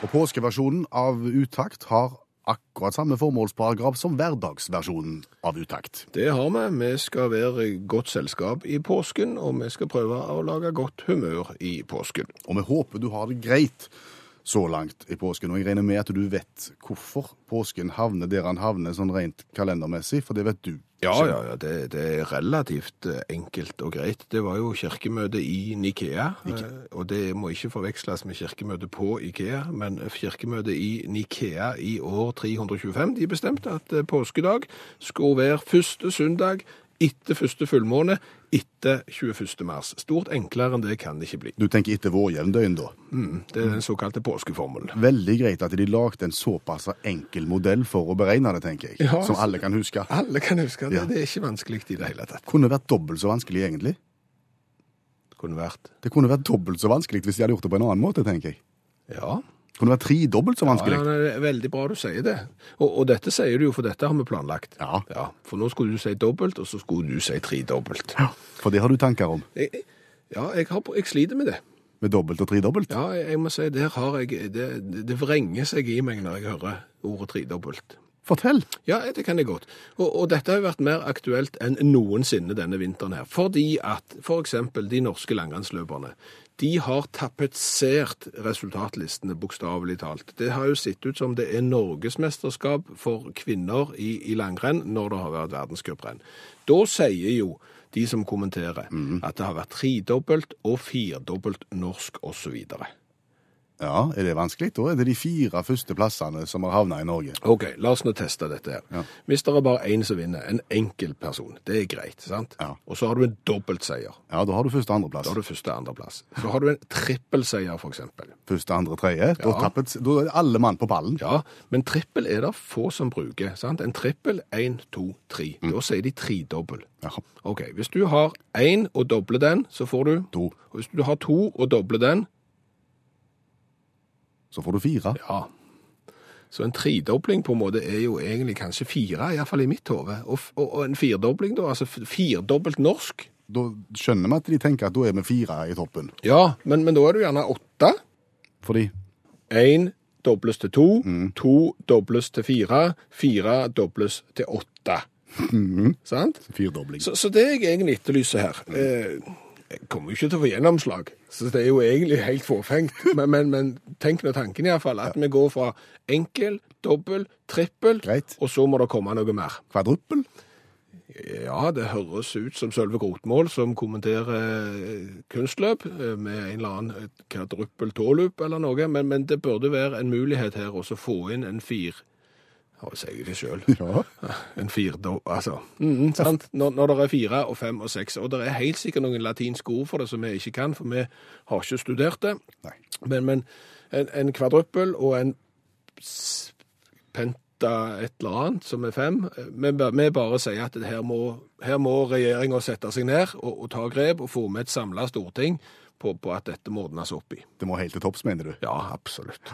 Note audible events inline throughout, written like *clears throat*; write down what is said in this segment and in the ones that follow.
Og påskeversjonen av Utakt har akkurat samme formålsparagraf som hverdagsversjonen av Utakt. Det har vi. Vi skal være godt selskap i påsken, og vi skal prøve å lage godt humør i påsken. Og vi håper du har det greit så langt i påsken. Og jeg regner med at du vet hvorfor påsken havner der han havner sånn rent kalendermessig, for det vet du. Ja, ja, ja. Det, det er relativt eh, enkelt og greit. Det var jo kirkemøte i Nikea, Ikea. og det må ikke forveksles med kirkemøte på Ikea, men kirkemøte i Nikea i år 325. De bestemte at eh, påskedag skulle være første søndag etter første fullmåne etter 21. mars. Stort enklere enn det kan det ikke bli. Du tenker etter vårjevndøgn, da. Mm, det er den såkalte påskeformelen. Veldig greit at de lagde en såpass enkel modell for å beregne det, tenker jeg. Ja. Som alle kan huske. Alle kan huske det. Ja. Det er ikke vanskelig i det hele tatt. Kunne vært dobbelt så vanskelig, egentlig. Kunne vært. Det kunne vært dobbelt så vanskelig hvis de hadde gjort det på en annen måte, tenker jeg. Ja. Kunne vært tredobbelt så vanskelig. ja, det er veldig bra du sier det. Og, og dette sier du jo, for dette har vi planlagt. Ja. For nå skulle du si dobbelt, og så skulle du si tredobbelt. For det har du tanker om. Jeg, ja, jeg, har, jeg sliter med det. Med dobbelt og tredobbelt. Ja, jeg, jeg må si, der har jeg, det, det vrenger seg i meg når jeg hører ordet tredobbelt. Fortell. Ja, det kan jeg godt. Og, og dette har jo vært mer aktuelt enn noensinne denne vinteren her. Fordi at for eksempel de norske langrennsløperne, de har tapetsert resultatlistene bokstavelig talt. Det har jo sett ut som det er norgesmesterskap for kvinner i, i langrenn når det har vært verdenscuprenn. Da sier jo de som kommenterer at det har vært tredobbelt og firdobbelt norsk osv. Ja, er det vanskelig? Da er det de fire første plassene som har havna i Norge. OK, la oss nå teste dette her. Ja. Hvis det er bare én som vinner, en enkel person, det er greit, sant? Ja. Og så har du en dobbeltseier. Ja, da har du første andreplass. Da har du første- andreplass. Så har du en trippelseier, eksempel. Første, andre, tredje. Da, Ja. tappet, da er alle mann på pallen. Ja, men trippel er det få som bruker. sant? En trippel, én, to, tre. Mm. Da sier de tredobbel. Ja. OK, hvis du har én og dobler den, så får du To. Og hvis du har to og dobler den, Så får du fire. ja. Så en tredobling på en måte er jo egentlig kanskje fire, iallfall i mitt hode. Og, og, og en firdobling, da, altså firdobbelt norsk. Da skjønner vi at de tenker at da er vi fire i toppen. Ja, men, men da er du gjerne åtte. Fordi Én dobles til to, Mm. to dobles til fire, fire dobles til åtte. Mm-hmm. *laughs* Sant? Firdobling. Så, så det jeg egentlig etterlyser her eh, Jeg kommer jo ikke til å få gjennomslag, så det er jo egentlig helt forfengt. *laughs* Men, men, men tenk nå tanken iallfall, at vi går fra enkel, dobbel, trippel, Greit. og så må det komme noe mer. Kvadruppel? Ja, det høres ut som Sølve Grotmål som kommenterer eh, kunstløp eh, med en eller annen eh, kvadruppel tåloop eller noe, men, men det burde være en mulighet her også å få inn en fir... Ja, sier det sjøl. *laughs* Ja. En firdo... Altså. Mm, *laughs* sant? Når, når det er fire og fem og seks. Og det er helt sikkert noen latinske ord for det som vi ikke kan, for vi har ikke studert det. Nei. Men, men en, en kvadruppel og en penta et eller annet, som er fem. Vi, vi bare sier at her må, her må regjeringa sette seg ned og, og ta grep og få med et samla storting på, på at dette må ordnes opp i. Det må helt til topps, mener du? Ja, absolutt.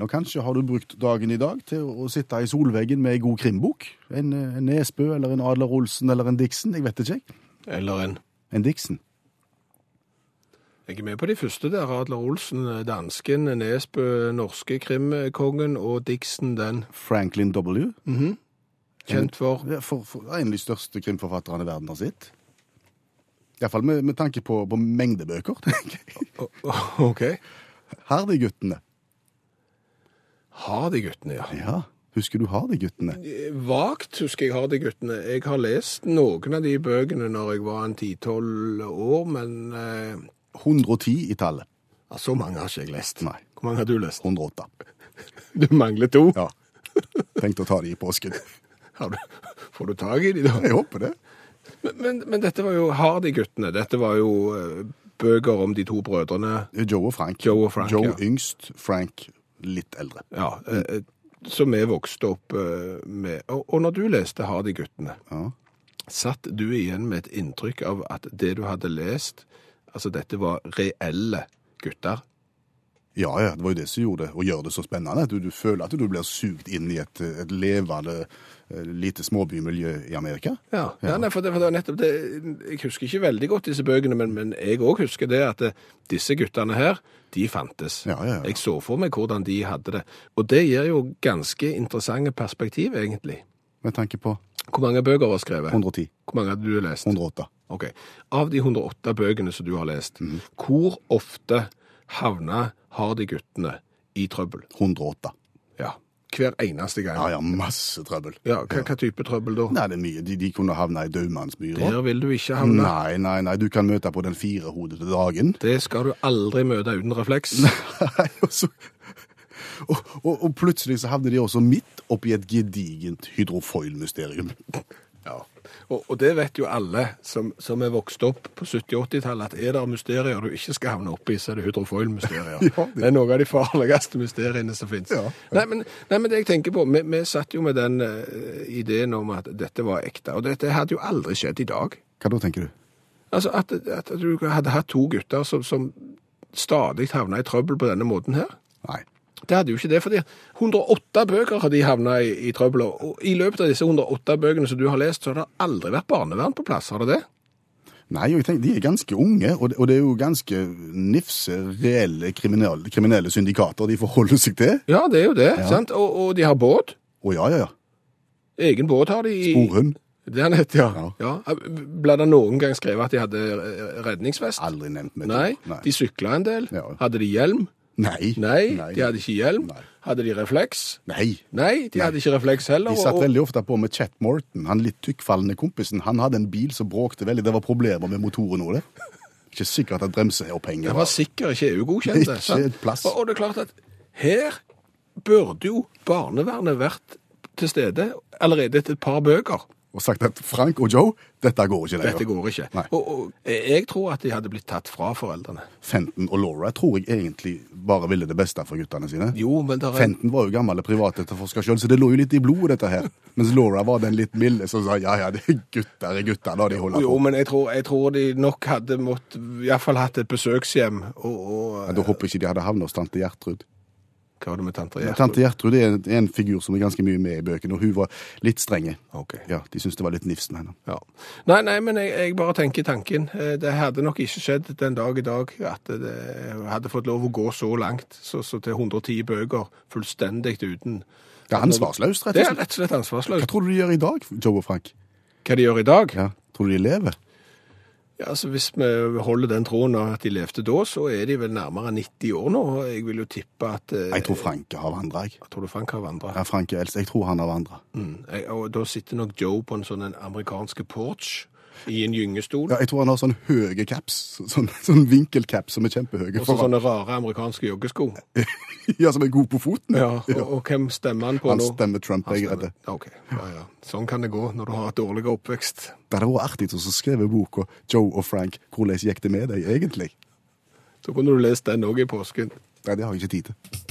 Og kanskje har du brukt dagen i dag til å sitte i solveggen med ei god krimbok? En, eh, en Nesbø eller en Adler Olsen eller en Dixon? Jeg vet ikke. Eller en En Dixon. Jeg er med på de første der. Adler Olsen, dansken, Nesbø, norske krimkongen og Dixon, den Franklin W. kjent for Ja, For, for en av de største krimforfatterne verden har sett. Iallfall med, med tanke på, på mengdebøker. tenker jeg. OK. Hardy-guttene. Hardy-guttene, ja. Ja, husker du Hardy-guttene? Vagt husker jeg Hardy-guttene. Jeg har lest noen av de bøkene når jeg var en 10-12 år, men eh, 110 i tallet. ja, så mange har ikke jeg lest. Nei. Hvor mange har du lest? 108. Du mangler to. Ja. Tenkte å ta de i påsken. Har du Får du tak i de da? Jeg håper det. Men, men, men dette var jo Hardy-guttene. Dette var jo eh, bøker om de to brødrene. Joe og Frank. Joe og Frank, Joe ja. yngst, Frank litt eldre. Ja, eh, som vi vokste opp eh, med. Og, og når du leste Hardy-guttene, Ja. satt du igjen med et inntrykk av at det du hadde lest, altså dette var reelle gutter? Ja, ja, det var jo det som gjorde det, og gjør det så spennende. Du, du føler at du blir sugd inn i et, et levende eh, lite småbymiljø i Amerika. Ja, ja. nei, for, det, for det var nettopp det. Jeg husker ikke veldig godt disse bøkene, men, men jeg òg husker det at det, disse guttene her, de fantes. Ja, ja, ja. Jeg så for meg hvordan de hadde det. Og det gir jo ganske interessante perspektiv, egentlig. Med tanke på Hvor mange bøker var skrevet? 110, Hvor mange hadde du lest? 108. Ok. Av de 108 bøkene som du har lest, hvor ofte havna Hardy-guttene i trøbbel? 108. Ja. Hver eneste gang. Ja, ja, masse trøbbel. Ja, hva, hva type trøbbel da? Nei, det er mye. De, de kunne havna i Daumannsmyra. Der vil du ikke havne. Nei, nei, nei. Du kan møte på den firehodede dagen. Det skal du aldri møte uten refleks. *laughs* Nei, og, så, og, og, og plutselig så havner de også midt oppi et gedigent hydrofoil-mysterium. Ja, og, og det vet jo alle som, som er vokst opp på 70-80-tallet, at er det mysterier du ikke skal havne oppi, så er det hydrofoil-mysterier. *laughs* Ja, det- det... er noe av de farligste mysteriene som finnes. Ja. Nei, men, nei, men det jeg tenker på, vi, vi satt jo med den uh, ideen om at dette var ekte, og dette hadde jo aldri skjedd i dag. Hva da, tenker du? Altså at, at du hadde hatt to gutter som, som stadig havna i trøbbel på denne måten her. Nei. Det hadde jo ikke det, fordi 108 bøker har de havna i, i trøbbel. Og i løpet av disse 108 bøkene som du har lest, så har det aldri vært barnevern på plass, har det det? Nei, jeg tenker, De er ganske unge, og det, og det er jo ganske nifse, reelle kriminelle, kriminelle syndikater de forholder seg til. Ja, det er jo det. sant? Og, og de har båt. Å ja, ja, ja. Egen båt har de. i- Sporhund. Det han heter, ja. Ja. ja. Ble det noen gang skrevet at de hadde redningsvest? Aldri nevnt med Nei. Nei. De sykla en del. Ja. Hadde de hjelm? Nei. Nei. De hadde ikke hjelm. Nei. Hadde de refleks? Nei. Nei, de hadde ikke refleks heller. De satt og- veldig ofte på med Chet Morton, han litt tykkfallende kompisen. Han hadde en bil som bråkte veldig. Det var problemer med motoren og det. Ikke sikkert at bremseopphenget Den var sikkert ikke EU-godkjent. Ikke. Og, og det er klart at her burde jo barnevernet vært til stede allerede etter et par bøker. Og sagt at Frank og Joe, dette går ikke lenger. Dette går ikke. Og, og jeg tror at de hadde blitt tatt fra foreldrene. Fenton og Laura tror jeg egentlig bare ville det beste for guttene sine. Jo, men der er... Fenton var jo gammel privatetterforsker sjøl, så det lå jo litt i blodet, dette her. Mens Laura var den litt milde som sa ja ja, det er gutter er gutter, da de holder Jo, men jeg tror, jeg tror de nok hadde måttet, i hvert fall hatt et besøkshjem, og, og Men da håper jeg ikke de hadde havnet hos tante Gjertrud. Hva var det med tante Gjertrud? Tante Gjertrud er en, en figur som er ganske mye med i bøkene, og hun var litt strenge. Ok. Ja, De syntes det var litt nifst med henne. Ja. Nei, nei, men jeg, jeg bare tenker tanken. Eh, Det hadde nok ikke skjedd den dag i dag at det hadde fått lov å gå så langt, så, så til 110 bøker, fullstendig uten Det er ansvarsløst, rett og slett. Det er rett og slett ansvarsløst. Hva tror du de gjør i dag, Joe og Frank? Hva de gjør i dag? Ja, Tror du de lever? Ja, altså Hvis vi holder den troen at de levde da, så er de vel nærmere 90 år nå. og Jeg vil jo tippe at eh, Jeg tror Frank har vandra, jeg. Tror du Frank har vandret. Ja, Frank er eldst. Jeg tror han har vandra. Mm. Og da sitter nok Joe på en sånn en amerikansk porch i en gyngestol. Ja, jeg tror han har sånne høye caps. Sånn, sånn vinkelcaps som er kjempehøye. Og han. sånne rare amerikanske joggesko. *laughs* Ja, som er god på foten. Ja, og, og hvem stemmer han på Han nå? stemmer Trump, Han jeg er redd. Ok, ja, ja. Sånn kan det gå når du har et dårlig oppvekst. Det hadde vært artig å skrive boka Joe og Frank, hvordan gikk det med deg egentlig? Så kunne du lest den òg i påsken. Nei, det har jeg ikke tid til.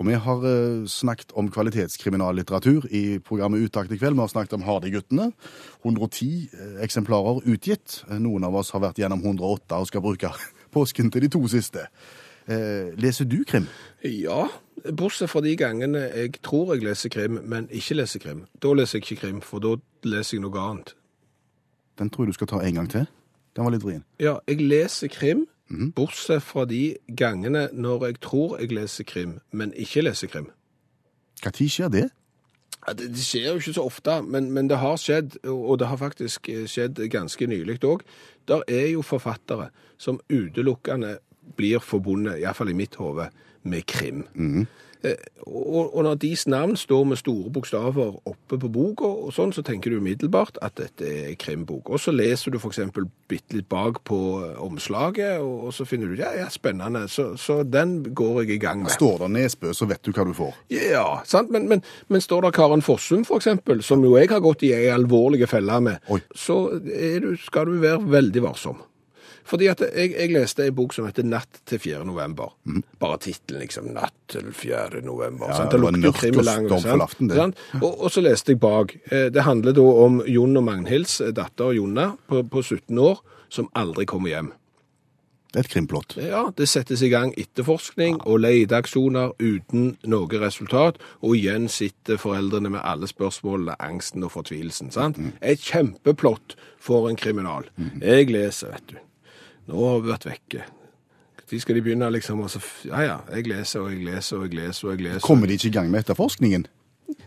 Og vi har eh, snakket om kvalitetskriminallitteratur i programmet Utakt i kveld. Vi har snakket om Hardy-guttene. 110 eh, eksemplarer utgitt. Eh, Noen av oss har vært gjennom 108 og skal bruke *laughs* påsken til de to siste. Leser du krim? Ja, bortsett fra de gangene jeg tror jeg leser krim, men ikke leser krim. Da leser jeg ikke krim, for da leser jeg noe annet. Den tror jeg du skal ta en gang til. Den var litt vrien. Ja, jeg leser krim, bortsett fra de gangene når jeg tror jeg leser krim, men ikke leser krim. Når skjer det? Ja, det, det skjer jo ikke så ofte, men, men det har skjedd, og det har faktisk eh, skjedd ganske nylig òg. Der er jo forfattere som utelukkende blir forbundet, iallfall i mitt hode, med krim. Eh, Og, og når deres navn står med store bokstaver oppe på boka, og sånn, så tenker du umiddelbart at dette er krimbok. Og så leser du f.eks. bitte litt bak på eh, omslaget, og, og så finner du ja, ja, spennende. Så, så den går jeg i gang med. Står det Nesbø, så vet du hva du får. Ja, sant? Men, men, men står det Karen Fossum, eksempel, som jo jeg har gått i ei alvorlig felle med, Oi. så du, skal du være veldig varsom. Fordi at jeg, jeg leste en bok som heter Natt til 4. november. Bare tittelen, liksom. Natt til 4. november. Ja, sant? det lukter jo mørkt og? Og, så leste jeg bak. Eh, Det handler da om Jon og Magnhilds eh, datter Jonna på, på 17 år, som aldri kommer hjem. Det er et krimplott. Ja, det settes i gang etterforskning og leteaksjoner uten noe resultat, og igjen sitter foreldrene med alle spørsmålene, angsten og fortvilelsen. sant? Et kjempeplott for en kriminal. Jeg leser, vet du. Nå har vi vært vekke. Når skal de begynne liksom å så Ja ja, jeg leser og jeg leser og jeg leser og jeg leser. Kommer de ikke i gang med etterforskningen?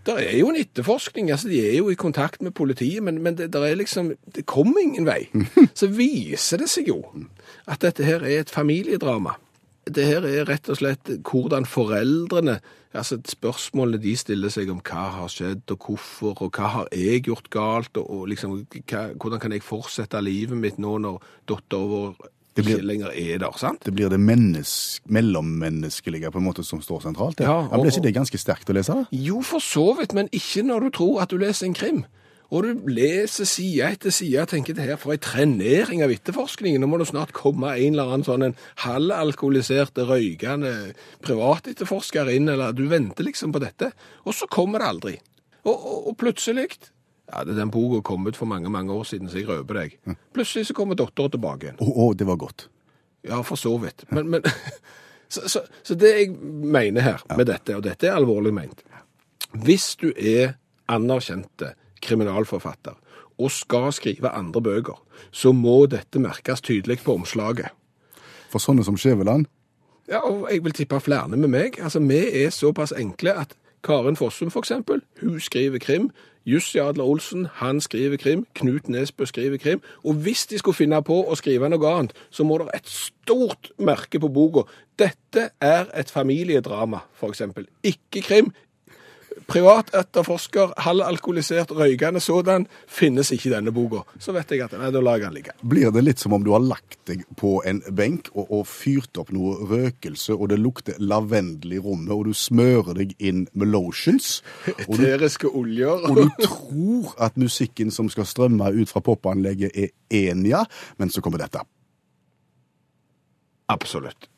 Det er jo en etterforskning, altså de er jo i kontakt med politiet, men, men det, er liksom, det kommer ingen vei. *laughs* Så viser det seg jo at dette her er et familiedrama. Det her er rett og slett hvordan foreldrene, altså spørsmålene de stiller seg om hva har skjedd og hvorfor, og hva har jeg gjort galt, og, og liksom, hva, hvordan kan jeg fortsette livet mitt nå når dattera vår Det blir- ikke lenger er der, sant? Det blir det mennesk, mellommenneskelige på en måte som står sentralt. Ja, og, ja, blir ikke det ganske sterkt å lese? det? Jo, for så vidt, men ikke når du tror at du leser en krim. Og du leser side etter side og tenker det her for en trenering av etterforskningen. Nå må det snart komme en eller annen sånn en halvalkoholisert, røykende privatetterforsker inn, eller du venter liksom på dette. Og så kommer det aldri. Og, og, og plutselig Ja, det den boka kom ut for mange, mange år siden, så jeg røper deg. Plutselig så kommer dattera tilbake igjen. Å, å, det var godt. Ja, for så vidt. Men, men *laughs* så, så, så det jeg mener her med dette, og dette er alvorlig ment Hvis du er anerkjente kriminalforfatter og skal skrive andre bøker, så må dette merkes tydelig på omslaget. For sånne som Skjæveland Ja, og jeg vil tippe flere med meg. Altså, Vi er såpass enkle at Karen Fossum, for eksempel, hun skriver krim. Jussi Adler Olsen, han skriver krim. Knut Nesbø skriver krim. Og hvis de skulle finne på å skrive noe annet, så må det et stort merke på boka. Dette er et familiedrama, for eksempel. Ikke krim. Privatetterforsker, halvalkoholisert, røykende sådan, finnes ikke i denne boka. Så vet jeg at nei, da lar jeg den ligge. blir det litt som om du har lagt deg på en benk og, og fyrt opp noe røkelse, og det lukter lavendel i rommet, og du smører deg inn med lotions, Eteriske oljer. og du tror at musikken som skal strømme ut fra popanlegget er Enya, men så kommer dette. Absolutt.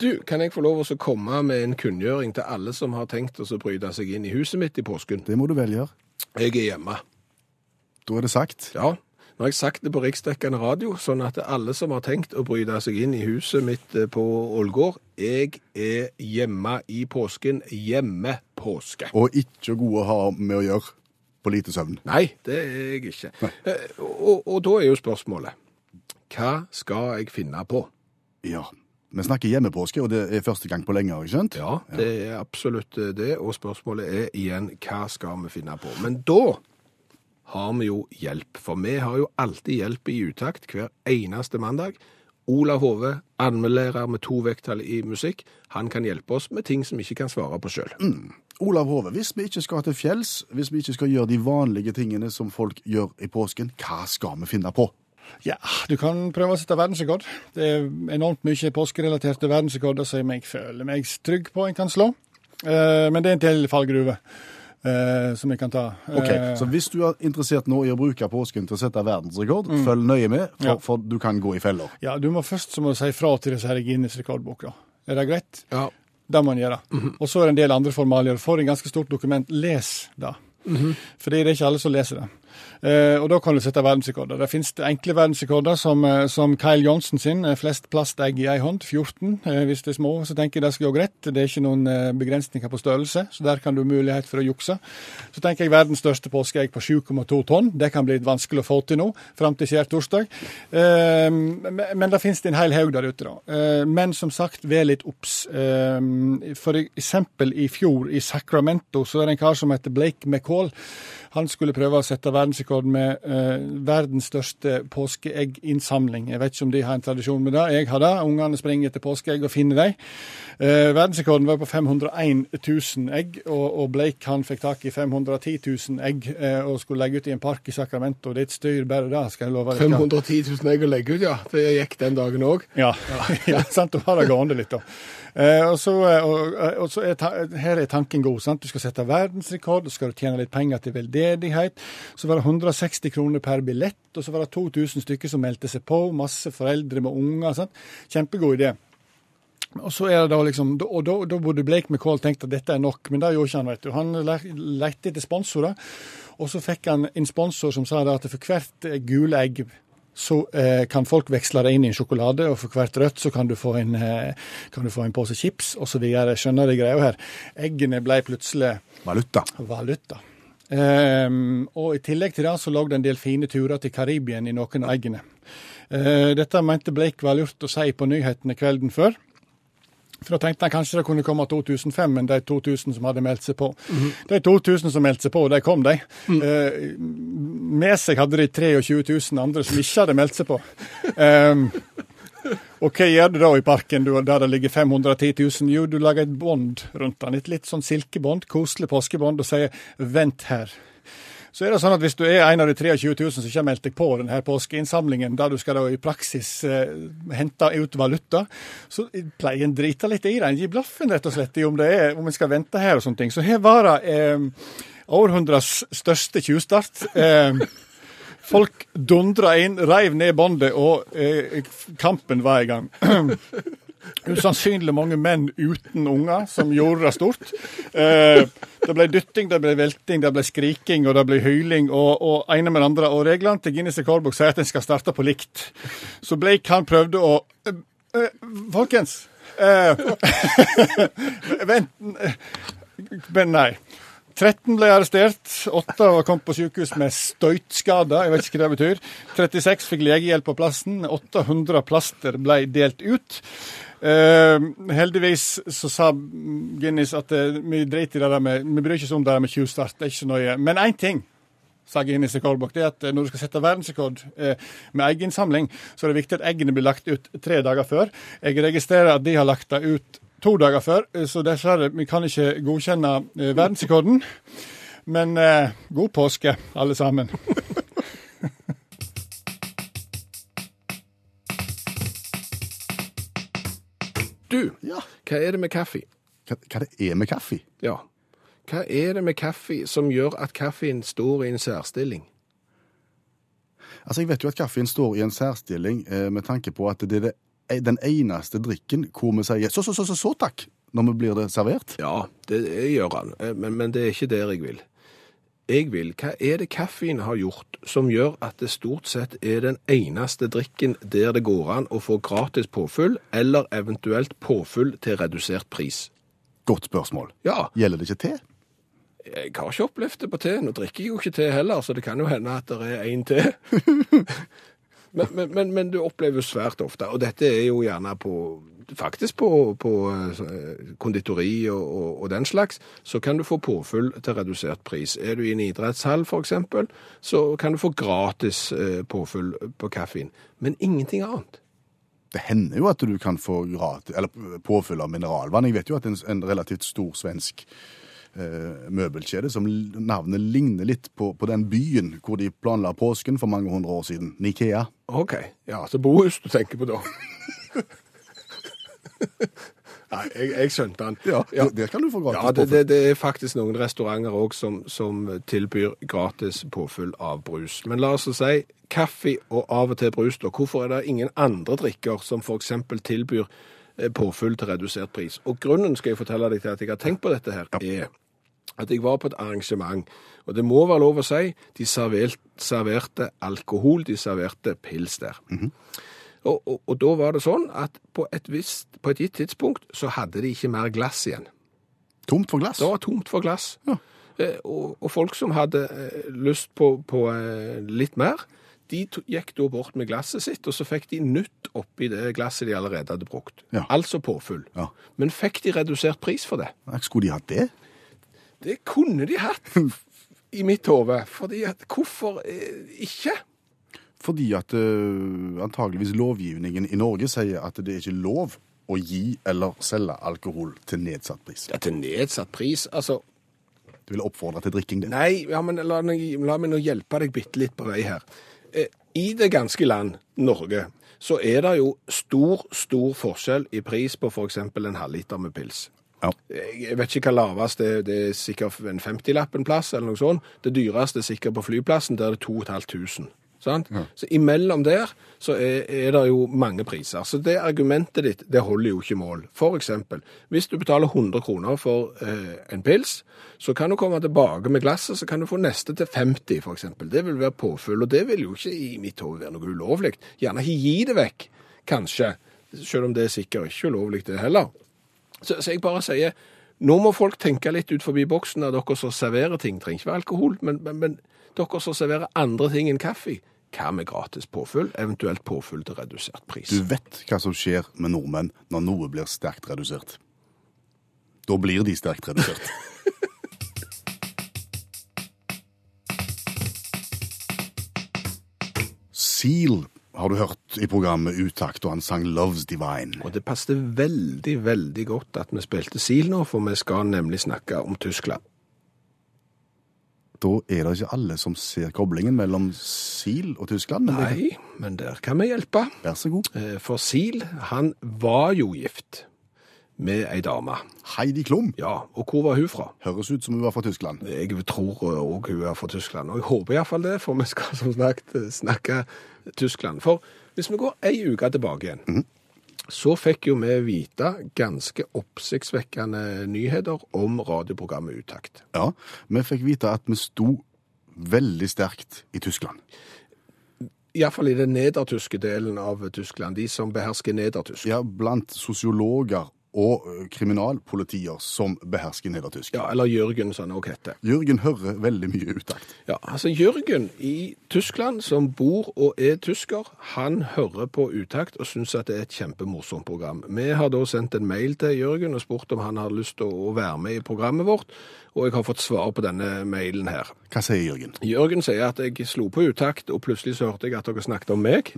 Du, kan jeg få lov å komme med en kunngjøring til alle som har tenkt å bryte seg inn i huset mitt i påsken? Det må du vel gjøre. Jeg er hjemme. Da er det sagt. Ja, nå har jeg sagt det på riksdekkende radio, sånn at alle som har tenkt å bryte seg inn i huset mitt eh, på Ålgård, jeg er hjemme i påsken. Hjemme påske. Og ikke gode å ha med å gjøre på lite søvn. Nei, det er jeg ikke. Eh, Og, og da er jo spørsmålet, hva skal jeg finne på? Ja. Vi snakker hjemmepåske, og det er første gang på lenge, har jeg skjønt? Ja, det er absolutt det, og spørsmålet er igjen, hva skal vi finne på? Men da har vi jo hjelp, for vi har jo alltid hjelp i utakt hver eneste mandag. Olav Hove, anmeldelærer med to vekttall i musikk, han kan hjelpe oss med ting som vi ikke kan svare på sjøl. Olav Hove, hvis vi ikke skal til fjells, hvis vi ikke skal gjøre de vanlige tingene som folk gjør i påsken, hva skal vi finne på? Ja, du kan prøve å sette verdensrekord. Det er enormt mye påskerelaterte verdensrekorder som jeg føler meg trygg på en kan slå. Eh, men det er en til fallgruve eh, som jeg kan ta. Ok, Eh, Så hvis du er interessert nå i å bruke påsken til å sette verdensrekord, følg nøye med, for, Ja. for du kan gå i feller. ja, du må først så må du si fra til disse her Guinness rekordboka. Er det greit? Ja. Det må en gjøre. Og så er det en del andre formalier. Får en ganske stort dokument, les det. Fordi det er ikke alle som leser det. Eh, og da kan du sette verdensrekorder. Det finnes enkle verdensrekorder som, eh, som Kyle Johnson sin, eh, flest plastegg i ei hånd, 14. Eh, hvis det er små, så tenker jeg det skal gå greit. Det er ikke noen begrensninger på størrelse, så der kan du ha mulighet for å jukse. Så tenker jeg verdens største påskeegg på 7,2 tonn. Det kan bli vanskelig å få til nå, fram til skjærtorsdag. Men, det finnes det en hel haug der ute, da. Men som sagt, vær litt obs. For eksempel i fjor, i Sacramento, så er det en kar som heter Blake McCall. Han skulle prøve å sette verdensrekord med eh, verdens største påskeegginnsamling. Jeg vet ikke om de har en tradisjon med det. Jeg har det. Ungene springer etter påskeegg og finner dem. Eh, verdensrekorden var på 501 000 egg, og, og Blake han fikk tak i 510 000 egg eh, og skulle legge ut i en park i Sacramento. Det er et styr bare det, skal jeg love deg. 510 000 egg å legge ut, ja. Det gikk den dagen òg. Ja, *laughs* ja sant, du har det gående litt, da. Eh, og så, eh, og, og så er Her er tanken god. sant? Du skal sette verdensrekord, så skal du tjene litt penger til veldedighet. Så var det 160 kroner per billett, og så var det 2000 stykker som meldte seg på. Masse foreldre med unger. sant? Kjempegod idé. Og så er det da liksom, og da, da burde Blake McCall tenkt at dette er nok, men det gjorde ikke han. vet du. Han lette etter sponsorer, og så fikk han en sponsor som sa at for hvert gule egg så eh, kan folk veksle det inn i en sjokolade, og for hvert rødt så kan du få en, eh, kan du få en pose chips osv. Skjønner du greia her? Eggene ble plutselig Valuta. valuta. Ehm, og i tillegg til det så lå det en del fine turer til Karibien i noen av eggene. Uh, dette mente Blake var lurt å si på nyhetene kvelden før. For da tenkte han kanskje det kunne komme 2005, men de 2000 som hadde meldt seg på. De 2000 som meldte seg på, de kom, de. Eh, med seg hadde de 23 000 andre som ikke hadde meldt seg på. Um, og hva gjør du da i parken der det ligger 510 000? Jo, du lager et bånd rundt den. Et litt sånn silkebånd, koselig påskebånd, og sier 'vent her'. Så er det sånn at Hvis du er en av de 23 000 som ikke har meldt deg på denne påskeinnsamlingen, der du skal da i praksis eh, hente ut valuta, så pleier en drite litt i det. En gir blaffen rett og slett i om, det er, om en skal vente her og sånne ting. Så her var det eh, århundras største tjuvstart. Eh, folk dundra inn, reiv ned båndet, og eh, kampen var i gang. *clears throat* Usannsynlig mange menn uten unger som gjorde det stort. Eh, det ble dytting, det ble velting, det ble skriking og det ble hyling og, og ene med andre. Og reglene til Guinness rekordbok sier at en skal starte på likt. Så Blake han prøvde å eh, eh, Folkens! Eh, *laughs* vent Men nei. 13 ble arrestert, 8 var kommet på sykehus med støytskader, jeg vet ikke hva det betyr. 36 fikk legehjelp på plassen, 800 plaster ble delt ut. Uh, heldigvis så sa Guinness at uh, vi driter i det der med Vi bryr oss om det der med tjuvstart, det er ikke så nøye. Men én ting sa Guinness rekordbok, det er at eh, når du skal sette verdensrekord med egginnsamling, så er det viktig at eggene blir lagt ut tre dager før. Jeg registrerer at de har lagt det ut to dager før, eh, så dessverre, vi kan ikke godkjenne eh, verdensrekorden. Men eh, god påske, alle sammen. *laughs* Du, Ja. hva er det med kaffe? Hva, hva det er med kaffe? Ja. Hva er det med kaffe som gjør at kaffen står i en særstilling? Altså, Jeg vet jo at kaffen står i en særstilling eh, med tanke på at det er det, den eneste drikken hvor vi sier så, så, så, så, så takk når vi blir det servert. Ja, det gjør han, Eh, men, men det er ikke der jeg vil. Jeg vil, hva er det kaffen har gjort som gjør at det stort sett er den eneste drikken der det går an å få gratis påfyll, eller eventuelt påfyll til redusert pris? Godt spørsmål. Ja, Gjelder det ikke te? jeg har ikke opplevd det på te. Nå drikker jeg jo ikke te heller, så det kan jo hende at det er én te. *laughs* men, men, men, men du opplever svært ofte, og dette er jo gjerne på Faktisk på, på eh, konditori og, og, og den slags, så kan du få påfyll til redusert pris. Er du i en idrettshall f.eks., så kan du få gratis eh, påfyll på kaffen. Men ingenting annet. Det hender jo at du kan få gratis, eller påfyll av mineralvann. Jeg vet jo at en, en relativt stor svensk møbelkjede, som navnet ligner litt på, på den byen hvor de planla påsken for mange hundre år siden, Nikea. OK. Ja, så bohus du tenker på da. *laughs* Nei, jeg, jeg skjønte den. Ja, Der, der kan du få gratis Ja, det, påfyll. det, det er faktisk noen restauranter òg som, som tilbyr gratis påfyll av brus. Men la oss si kaffe og av og til brus. da. Hvorfor er det ingen andre drikker som f.eks. tilbyr eh, påfyll til redusert pris? Og grunnen skal jeg fortelle deg til at jeg har tenkt på dette her, er at jeg var på et arrangement, og det må være lov å si, de serverte, serverte alkohol, de serverte pils der. Og, og, og da var det sånn at på et, visst, på et gitt tidspunkt så hadde de ikke mer glass igjen. Tomt for glass. Det var tomt for glass. Ja. Eh, og, og folk som hadde eh, lyst på, på eh, litt mer, de to, gikk da bort med glasset sitt, og så fikk de nytt oppi det glasset de allerede hadde brukt. Ja. Altså påfyll. Ja. Men fikk de redusert pris for det? Skulle de hatt det? Det kunne de hatt. i mitt hode. Fordi at hvorfor eh, ikke? Fordi at uh, antageligvis lovgivningen i Norge sier at det er ikke lov å gi eller selge alkohol til nedsatt pris. Ja, til nedsatt pris. Altså, Du vil oppfordre til drikking, det. Nei, ja, men la, la meg nå hjelpe deg bitte litt på vei her. Eh, I det ganske land, Norge, så er det jo stor, stor forskjell i pris på f.eks. en halvliter med pils. Ja. Jeg vet ikke hva lavest det er. Det er sikkert en 50-lapp en plass, eller noe sånt. Det dyreste er sikkert på flyplassen, der er det 2500. Sant? Så imellom der så er, er det jo mange priser. Så det argumentet ditt, det holder jo ikke mål. For eksempel, hvis du betaler 100 kroner for eh, en pils, så kan du komme tilbake med glasset, så kan du få neste til 50 for eksempel. Det vil være påfyll, og det vil jo ikke i mitt hode være noe ulovlig. Gjerne ikke gi det vekk, kanskje. Selv om det er sikkert ikke ulovlig det heller. Så, så jeg bare sier, nå må folk tenke litt ut forbi boksen av dere som serverer ting. Trenger ikke være alkohol, men, men, men dere som serverer andre ting enn kaffe. Hva med gratis påfyll, eventuelt påfyll til redusert pris? Du vet hva som skjer med nordmenn når noe blir sterkt redusert. Da blir de sterkt redusert. *laughs* Seal har du hørt i programmet Utakt, og han sang Love's Divine. Og det passet veldig, veldig godt at vi spilte SIL nå, for vi skal nemlig snakke om Tyskland. Da er det ikke alle som ser koblingen mellom SIL og Tyskland. Men det, Nei, men der kan vi hjelpe. vær så god. Eh, For SIL, han var jo gift med ei dame. Heidi Klum Ja, og hvor var hun fra? høres ut som hun var fra Tyskland. Jeg tror òg hun er fra Tyskland, og jeg håper iallfall det, for vi skal som sagt snakke Tyskland. For hvis vi går ei uke tilbake igjen, så fikk jo vi vite ganske oppsiktsvekkende nyheter om radioprogrammet Utakt. Ja, vi fikk vite at vi sto veldig sterkt i Tyskland. Iallfall i den nedertyske delen av Tyskland, de som behersker nedertysk. Ja, blant sosiologer og kriminalpolitier som behersker nedertysk. Ja, eller Jørgen, som han også heter. Jørgen hører veldig mye utakt. Ja, altså Jørgen i Tyskland, som bor og er tysker, han hører på Utakt og syns at det er et kjempemorsomt program. Vi har da sendt en mail til Jørgen og spurt om han har lyst til å være med i programmet vårt, og jeg har fått svar på denne mailen her. Hva sier Jørgen? Jørgen sier at jeg slo på Utakt, og plutselig så hørte jeg at dere snakket om meg.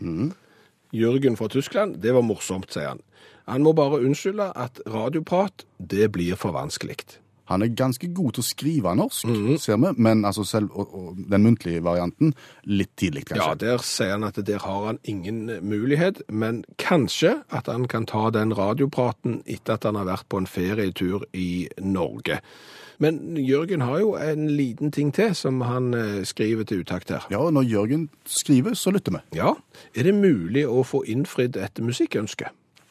Jørgen fra Tyskland, det var morsomt, sier han. Han må bare unnskylde at radioprat, det blir for vanskelig. Han er ganske god til å skrive norsk, ser vi, men altså selv og, og den muntlige varianten litt tidlig, kanskje. Ja, der sier han at der har han ingen mulighet, men kanskje at han kan ta den radiopraten etter at han har vært på en ferietur i Norge. Men Jørgen har jo en liten ting til som han eh, skriver til utakt her. Ja, når Jørgen skriver, så lytter vi. Ja, er det mulig å få innfridd et musikkønske?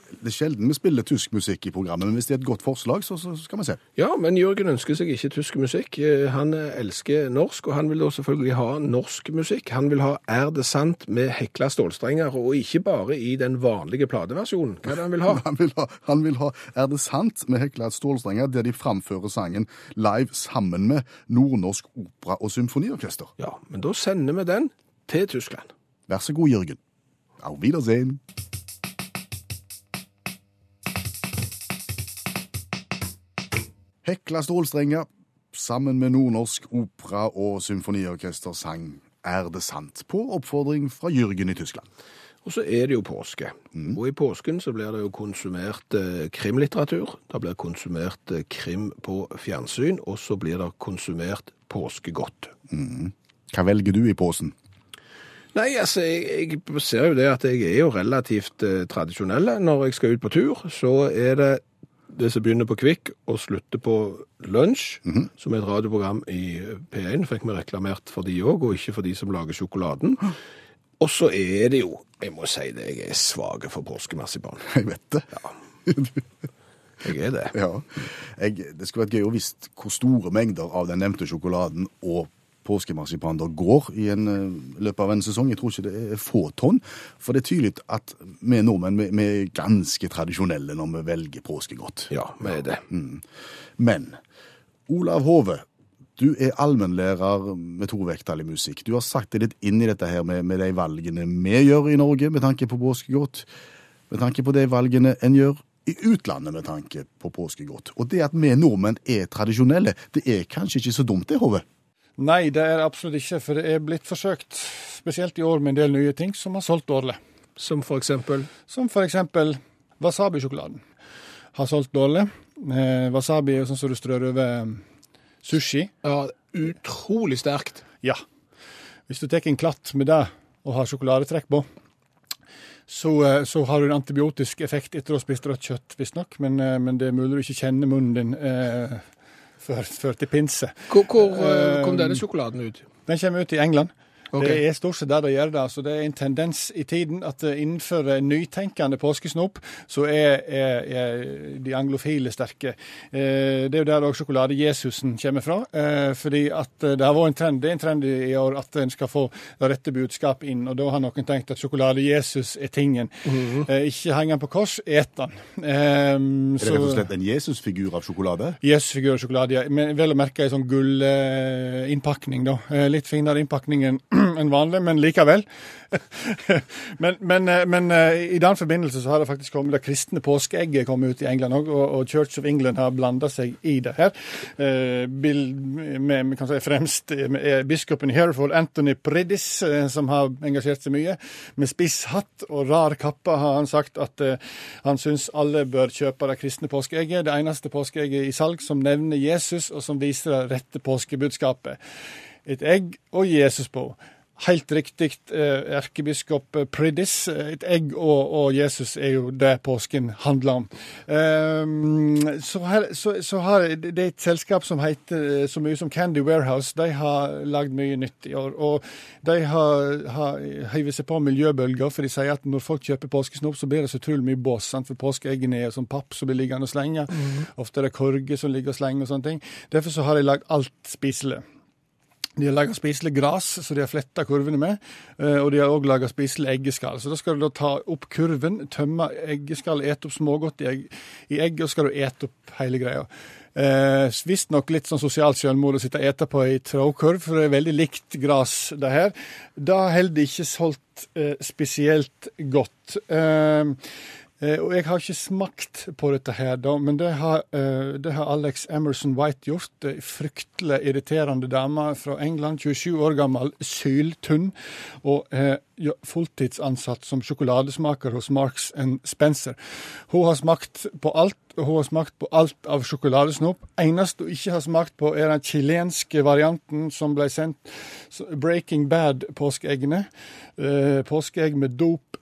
Det er sjelden vi spiller tysk musikk i programmet, men hvis det er et godt forslag, så, så skal vi se. Ja, men Jørgen ønsker seg ikke tysk musikk. Eh, Han eh, elsker norsk, og han vil da selvfølgelig ha norsk musikk. Han vil ha Er det sant med hekla stålstrenger, og ikke bare i den vanlige plateversjonen. Hva er det han vil ha? *laughs* Han vil ha, han vil ha Er det sant med Hekla stålstrenger, der de framfører sangen live sammen med Nordnorsk Opera og Symfoniorkester? Ja, men da sender vi den til Tyskland. Vær så god, Jørgen. Auf Wiedersehen. Hekla stålstrenger sammen med Nordnorsk Opera og Symfoniorkester sang Er det sant? på oppfordring fra Jørgen i Tyskland. Og så er det jo påske. Og i påsken så blir det jo konsumert eh, krimlitteratur. Det blir konsumert eh, krim på fjernsyn, og så blir det konsumert påskegodt. Hva velger du i posen? Nei, altså, jeg, jeg ser jo det at jeg er jo relativt eh, tradisjonell. Når jeg skal ut på tur, så er det det som begynner på Kvikk og slutter på Lunsj, som er et radioprogram i P1, fikk vi reklamert for de òg, og ikke for de som lager sjokoladen. Og så er det jo, jeg må si det, jeg er svak for påskemarsipan. Jeg vet det. *laughs* Jeg er det. Ja. Jeg, det skulle vært gøy å visst hvor store mengder av den nevnte sjokoladen og påskemarsipan der går i en eh, løpet av en sesong. Jeg tror ikke det er få tonn. For det er tydelig at vi nordmenn vi, vi er ganske tradisjonelle når vi velger påskegodt. Ja, vi er det. Men Olav Hove, du er allmennlærer med tovektig musikk. Du har sagt deg litt inn i dette her med, med de valgene vi gjør i Norge med tanke på påskegodt, med tanke på de valgene en gjør i utlandet med tanke på påskegodt. Og det at vi nordmenn er tradisjonelle, det er kanskje ikke så dumt det, Hove? Nei, det er absolutt ikke, for det er blitt forsøkt, spesielt i år, med en del nye ting som har solgt dårlig. Som for eksempel Som for eksempel wasabi-sjokoladen. Har solgt dårlig. Eh, wasabi er jo sånn som du strør over eh, sushi. Ja, utrolig sterkt. Ja. Hvis du tar en klatt med det og har sjokoladetrekk på, så, eh, så har du en antibiotisk effekt etter å ha spist rødt kjøtt, visstnok. Men, eh, men det er mulig du ikke kjenner munnen din eh, før, før til pinse. Hvor, hvor eh, Eh, kom denne sjokoladen ut? Den kommer ut i England. Ok. Det er stort sett der det gjør det. Så Det er en tendens i tiden at eh, innenfor eh, nytenkende påskesnop, så er, er, er de anglofile sterke. Eh, det er jo der òg sjokolade-Jesusen kommer fra. Eh, fordi at eh, det har vært en trend det er en trend i år at en skal få det rette budskap inn. Og da har noen tenkt at sjokolade-Jesus er tingen. eh, ikke heng den på kors, et den. Eh, Er det rett og slett en Jesusfigur av sjokolade? Jesusfigur av sjokolade, ja. Men vel å merke ei sånn gullinnpakning, da. Eh, Litt finere innpakning enn *clears throat* enn vanlig, men likevel. *laughs* men men, eh, men eh, i den forbindelse så har det faktisk kommet det kristne påskeegget kom ut i England òg, og, Church of England har blanda seg i det her. Eh, Bill, med, kan si, fremst eh, biskopen i Hereford, Anthony Priddis, som har engasjert seg mye. Med spiss hatt og rar kappe har han sagt at han syns alle bør kjøpe det kristne påskeegget. Det eneste påskeegget i salg som nevner Jesus, og som viser det rette påskebudskapet. Et egg og Jesus på. Helt riktig, eh, erkebiskop Priddis. Et egg og, og Jesus er jo det påsken handler om. Um, så, her, så, så har det er et selskap som heter eh, så mye som Candy Warehouse. De har lagd mye nytt i år. Og de har, har heivet seg på miljøbølger, for de sier at når folk kjøper påskesnop, så blir det så utrolig mye bås. Sant? For påskeeggene er som papp som blir liggende og slenge. Ofte er det korger som ligger og slenger og sånne ting. Derfor så har de lagd alt spiselig. De har laga spiselig gress, så de har fletta kurvene med. eh, Og de har òg laga spiselig eggeskall. Så da skal du da ta opp kurven, tømme eggeskallet, ete opp smågodt i, egg, i egget, og skal du ete opp hele greia. Eh, Visstnok litt sånn sosialt selvmord å sitte og ete på ei trådkurv, for det er veldig likt gress, det her. Det holder det ikke solgt eh, spesielt godt. Eh, og jeg har ikke smakt på dette her, da, men det har, eh, det har Alex Emerson White gjort. Fryktelig irriterende dame fra England, 27 år gammel, syltynn, og eh, fulltidsansatt som sjokoladesmaker hos Marks Spencer. Hun har smakt på alt, og hun har smakt på alt av sjokoladesnop. Eneste hun ikke har smakt på, er den chilenske varianten som ble sendt, Breaking Bad-påskeeggene. Eh, påskeegg med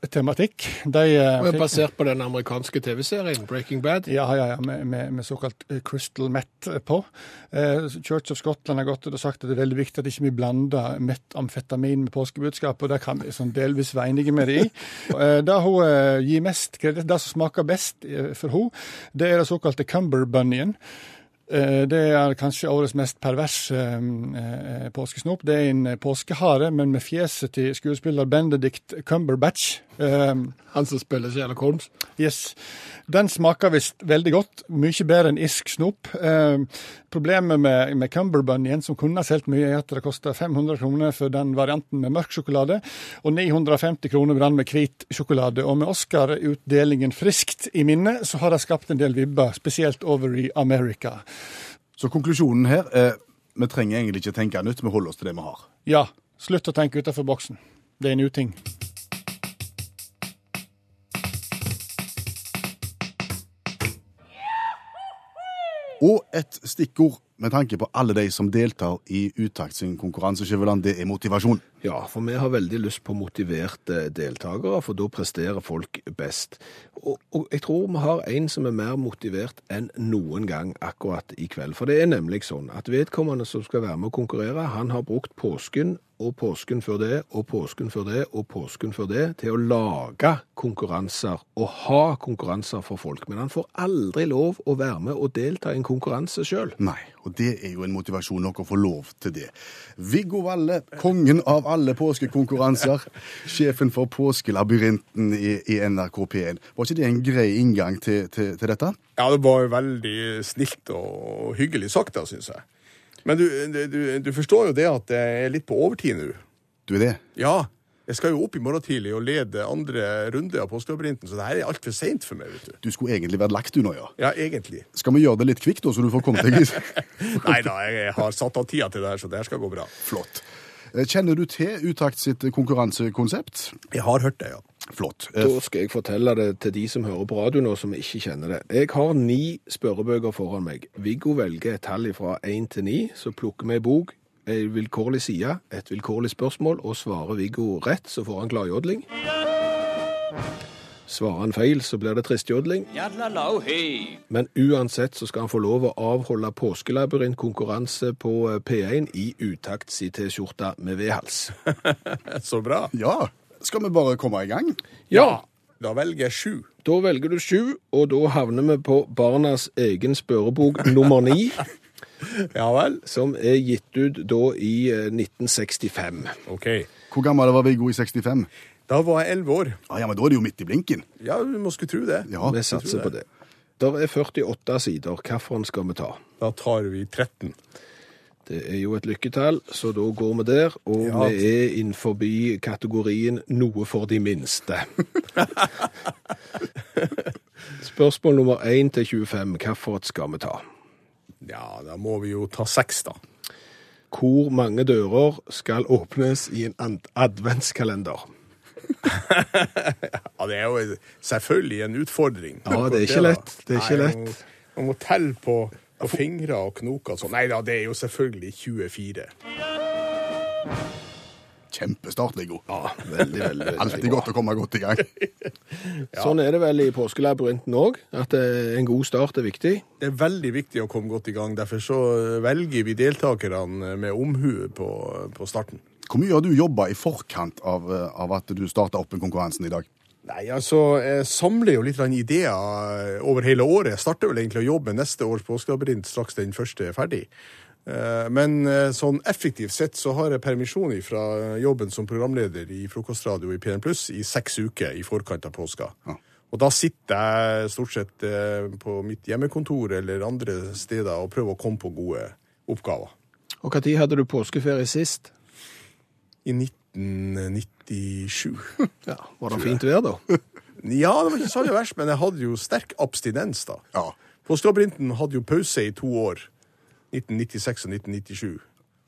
dop-tematikk. De eh, fikk- basert på den amerikanske TV-serien Breaking Bad. ja, ja, ja, med, med, med såkalt eh, crystal meth på. Eh, Church of Scotland har gått ut og sagt at det er veldig viktig at ikke vi blander metamfetamin med påskebudskap, og det kan vi sånn delvis være enige med dem i. Det hun gir mest kreditt, det som smaker best for henne, det er det såkalte Cumber Bunnyen. Eh, Det er kanskje årets mest perverse påskesnop. Det er en eh, påskehare, men med fjeset til skuespiller Benedict Cumberbatch. Eh, Han som spiller Sherlock Holmes. Yes. Den smaker visst veldig godt. Mye bedre enn irsk snop. Eh, problemet med, med Cumberbunyen, som kunne ha solgt mye, er at det koster 500 kroner for den varianten med mørk sjokolade, og 950 kroner for den med hvit sjokolade. Og med Oscar-utdelingen friskt i minne, så har det skapt en del vibber, spesielt over i Amerika. Så konklusjonen her er vi trenger egentlig ikke tenke nytt, vi holder oss til det vi har. Ja, slutt å tenke utenfor boksen. Det er en uting. Og et stikkord med tanke på alle de som deltar i Utakt sin konkurranse, Skjæveland, det er motivasjon. Ja, for vi har veldig lyst på motiverte deltakere, for da presterer folk best. Og, og jeg tror vi har en som er mer motivert enn noen gang akkurat i kveld. For det er nemlig sånn at vedkommende som skal være med å konkurrere, han har brukt påsken og påsken før det, og påsken før det, og påsken før det, til å lage konkurranser og ha konkurranser for folk. Men han får aldri lov å være med og delta i en konkurranse sjøl. Nei, og det er jo en motivasjon nok å få lov til det. Viggo Valle, kongen av alle påskekonkurranser, *laughs* sjefen for Påskelabyrinten i, i NRK P1. Var ikke det en grei inngang til, til, til dette? Ja, det var jo veldig snilt og hyggelig sagt, da, syns jeg. Men du, du, du forstår jo det at det er litt på overtid nå. Du er det? Ja, Jeg skal jo opp i morgen tidlig og lede andre runde av påskelabyrinten, så det her er altfor seint for meg, vet du. Du skulle egentlig vært lagt du nå, ja. Ja, egentlig. Skal vi gjøre det litt kvikt, da, så du får komme deg i *laughs* Nei da, jeg har satt av tida til det her, så det her skal gå bra. Flott. Eh, Kjenner du til Utakt sitt konkurransekonsept? Jeg har hørt det, ja. Flott. Da skal jeg fortelle det til de som hører på radio nå, som ikke kjenner det. Jeg har ni spørrebøker foran meg. Viggo velger et tall fra én til ni, så plukker vi ei bok, ei vilkårlig side, et vilkårlig spørsmål, og svarer Viggo rett, så får han gladjodling. Svarer han feil, så blir det tristjodling. Men uansett så skal han få lov å avholde påskelabyrintkonkurranse på eh, P1 i utakt si T-skjorte med V-hals. *laughs* Så bra. ja. Skal vi bare komme i gang? Ja, Da velger jeg sju. Da velger du sju, og da havner vi på barnas egen spørrebok nummer ni, *laughs* Ja vel. som er gitt ut da i eh, 1965. OK. Hvor gammel var Viggo i 65? Da var jeg elleve år. Ah, ja, men da er det jo midt i blinken. Ja, du må skulle tro det. Ja, Vi satser på det. Der er 48 sider. Hvilken skal vi ta? Da tar vi 13. Det er jo et lykketall, så da går vi der. Og Ja. vi er innenfor kategorien noe for de minste. *laughs* Spørsmål nummer 1 til 25. Hvilket skal vi ta? Ja, da må vi jo ta seks, da. Hvor mange dører skal åpnes i en adventskalender? *laughs* Ja, Det er jo selvfølgelig en utfordring. Ja, det er ikke lett. Det er ikke lett. Man må telle på, på fingre og knoker og sånn. Nei da, det er jo selvfølgelig 24. Kjempestart, Viggo. Ja, veldig, veldig, Alltid godt å komme godt i gang. *laughs* Sånn er det vel i påskelabyrinten òg, at eh, en god start er viktig. Det er veldig viktig å komme godt i gang. Derfor så velger vi deltakerne med omhu på, på starten. Hvor mye har du jobba i forkant av, eh, av at du starta opp konkurransen i dag? Nei, altså, jeg samler jo litt ideer over hele året. Jeg starter vel egentlig å jobbe med neste års påskelabyrint straks den første er ferdig. Eh, Men eh, sånn effektivt sett så har jeg permisjon fra jobben som programleder i frokostradio i P1 Pluss i seks uker i forkant av påska. Ja. Og da sitter jeg stort sett eh, på mitt hjemmekontor eller andre steder og prøver å komme på gode oppgaver. Og når hadde du påskeferie sist? I 1997. *laughs* Ja, Var det fint vær, da? *laughs* Ja, det var ikke så verst, men jeg hadde jo sterk abstinens da. Ja. Påskelabyrinten hadde jo pause i to år, 1996 og 1997.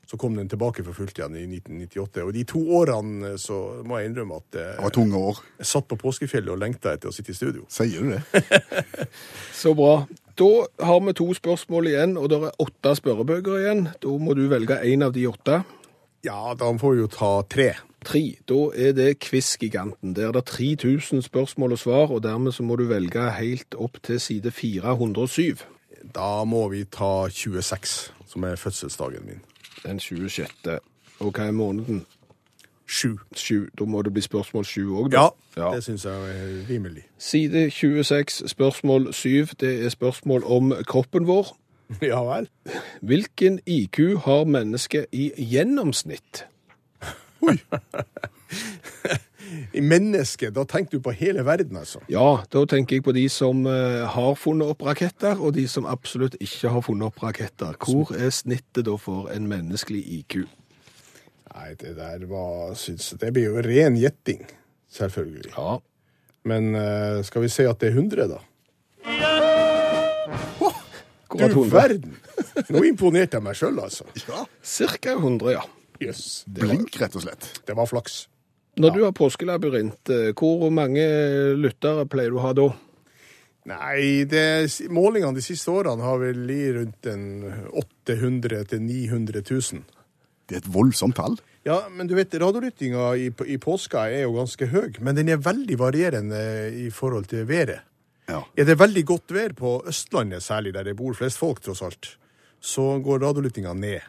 Så kom den tilbake for fullt igjen i 1998. Og de to årene så må jeg innrømme at Det var tunge år. jeg satt på påskefjellet og lengta etter å sitte i studio. Sier du det? *laughs* Så bra. Da har vi to spørsmål igjen, og det er åtte spørrebøker igjen. Da må du velge én av de åtte. Ja, da får vi jo ta tre. Tre. Da er det Quiz-giganten. Der er det 3000 spørsmål og svar, og dermed så må du velge helt opp til side 407. Da må vi ta 26, som er fødselsdagen min. Den 26. Og hva er måneden? Sju. Sju. Da må det bli spørsmål sju òg, da. Ja, Ja. det syns jeg er rimelig. Side 26, spørsmål 7. Det er spørsmål om kroppen vår. *laughs* Ja vel. Hvilken IQ har mennesket i gjennomsnitt? Oi! *laughs* I mennesket, da tenker du på hele verden, altså. Ja, da tenker jeg på de som eh, har funnet opp raketter, og de som absolutt ikke har funnet opp raketter. Hvor er snittet da for en menneskelig IQ? Nei, det der var syns jeg, Det blir jo ren gjetting, selvfølgelig. Ja, Men eh, skal vi si at det er 100, da? Akkurat Du verden! Nå imponerte jeg meg sjøl, altså. *laughs* Ja. Cirka 100, ja. Yes. Blink, rett og slett. Det var flaks. Når du har påskelabyrint, eh, hvor mange lyttere pleier du å ha da? Nei, det, målingene de siste årene har vel ligget rundt en 800 000-900 000. Det er et voldsomt tall. Ja, men du vet, radiolyttinga i, i påska er jo ganske høy, men den er veldig varierende i forhold til været. Ja. Er det veldig godt vær på Østlandet særlig, der det bor flest folk tross alt, så går radiolyttinga ned.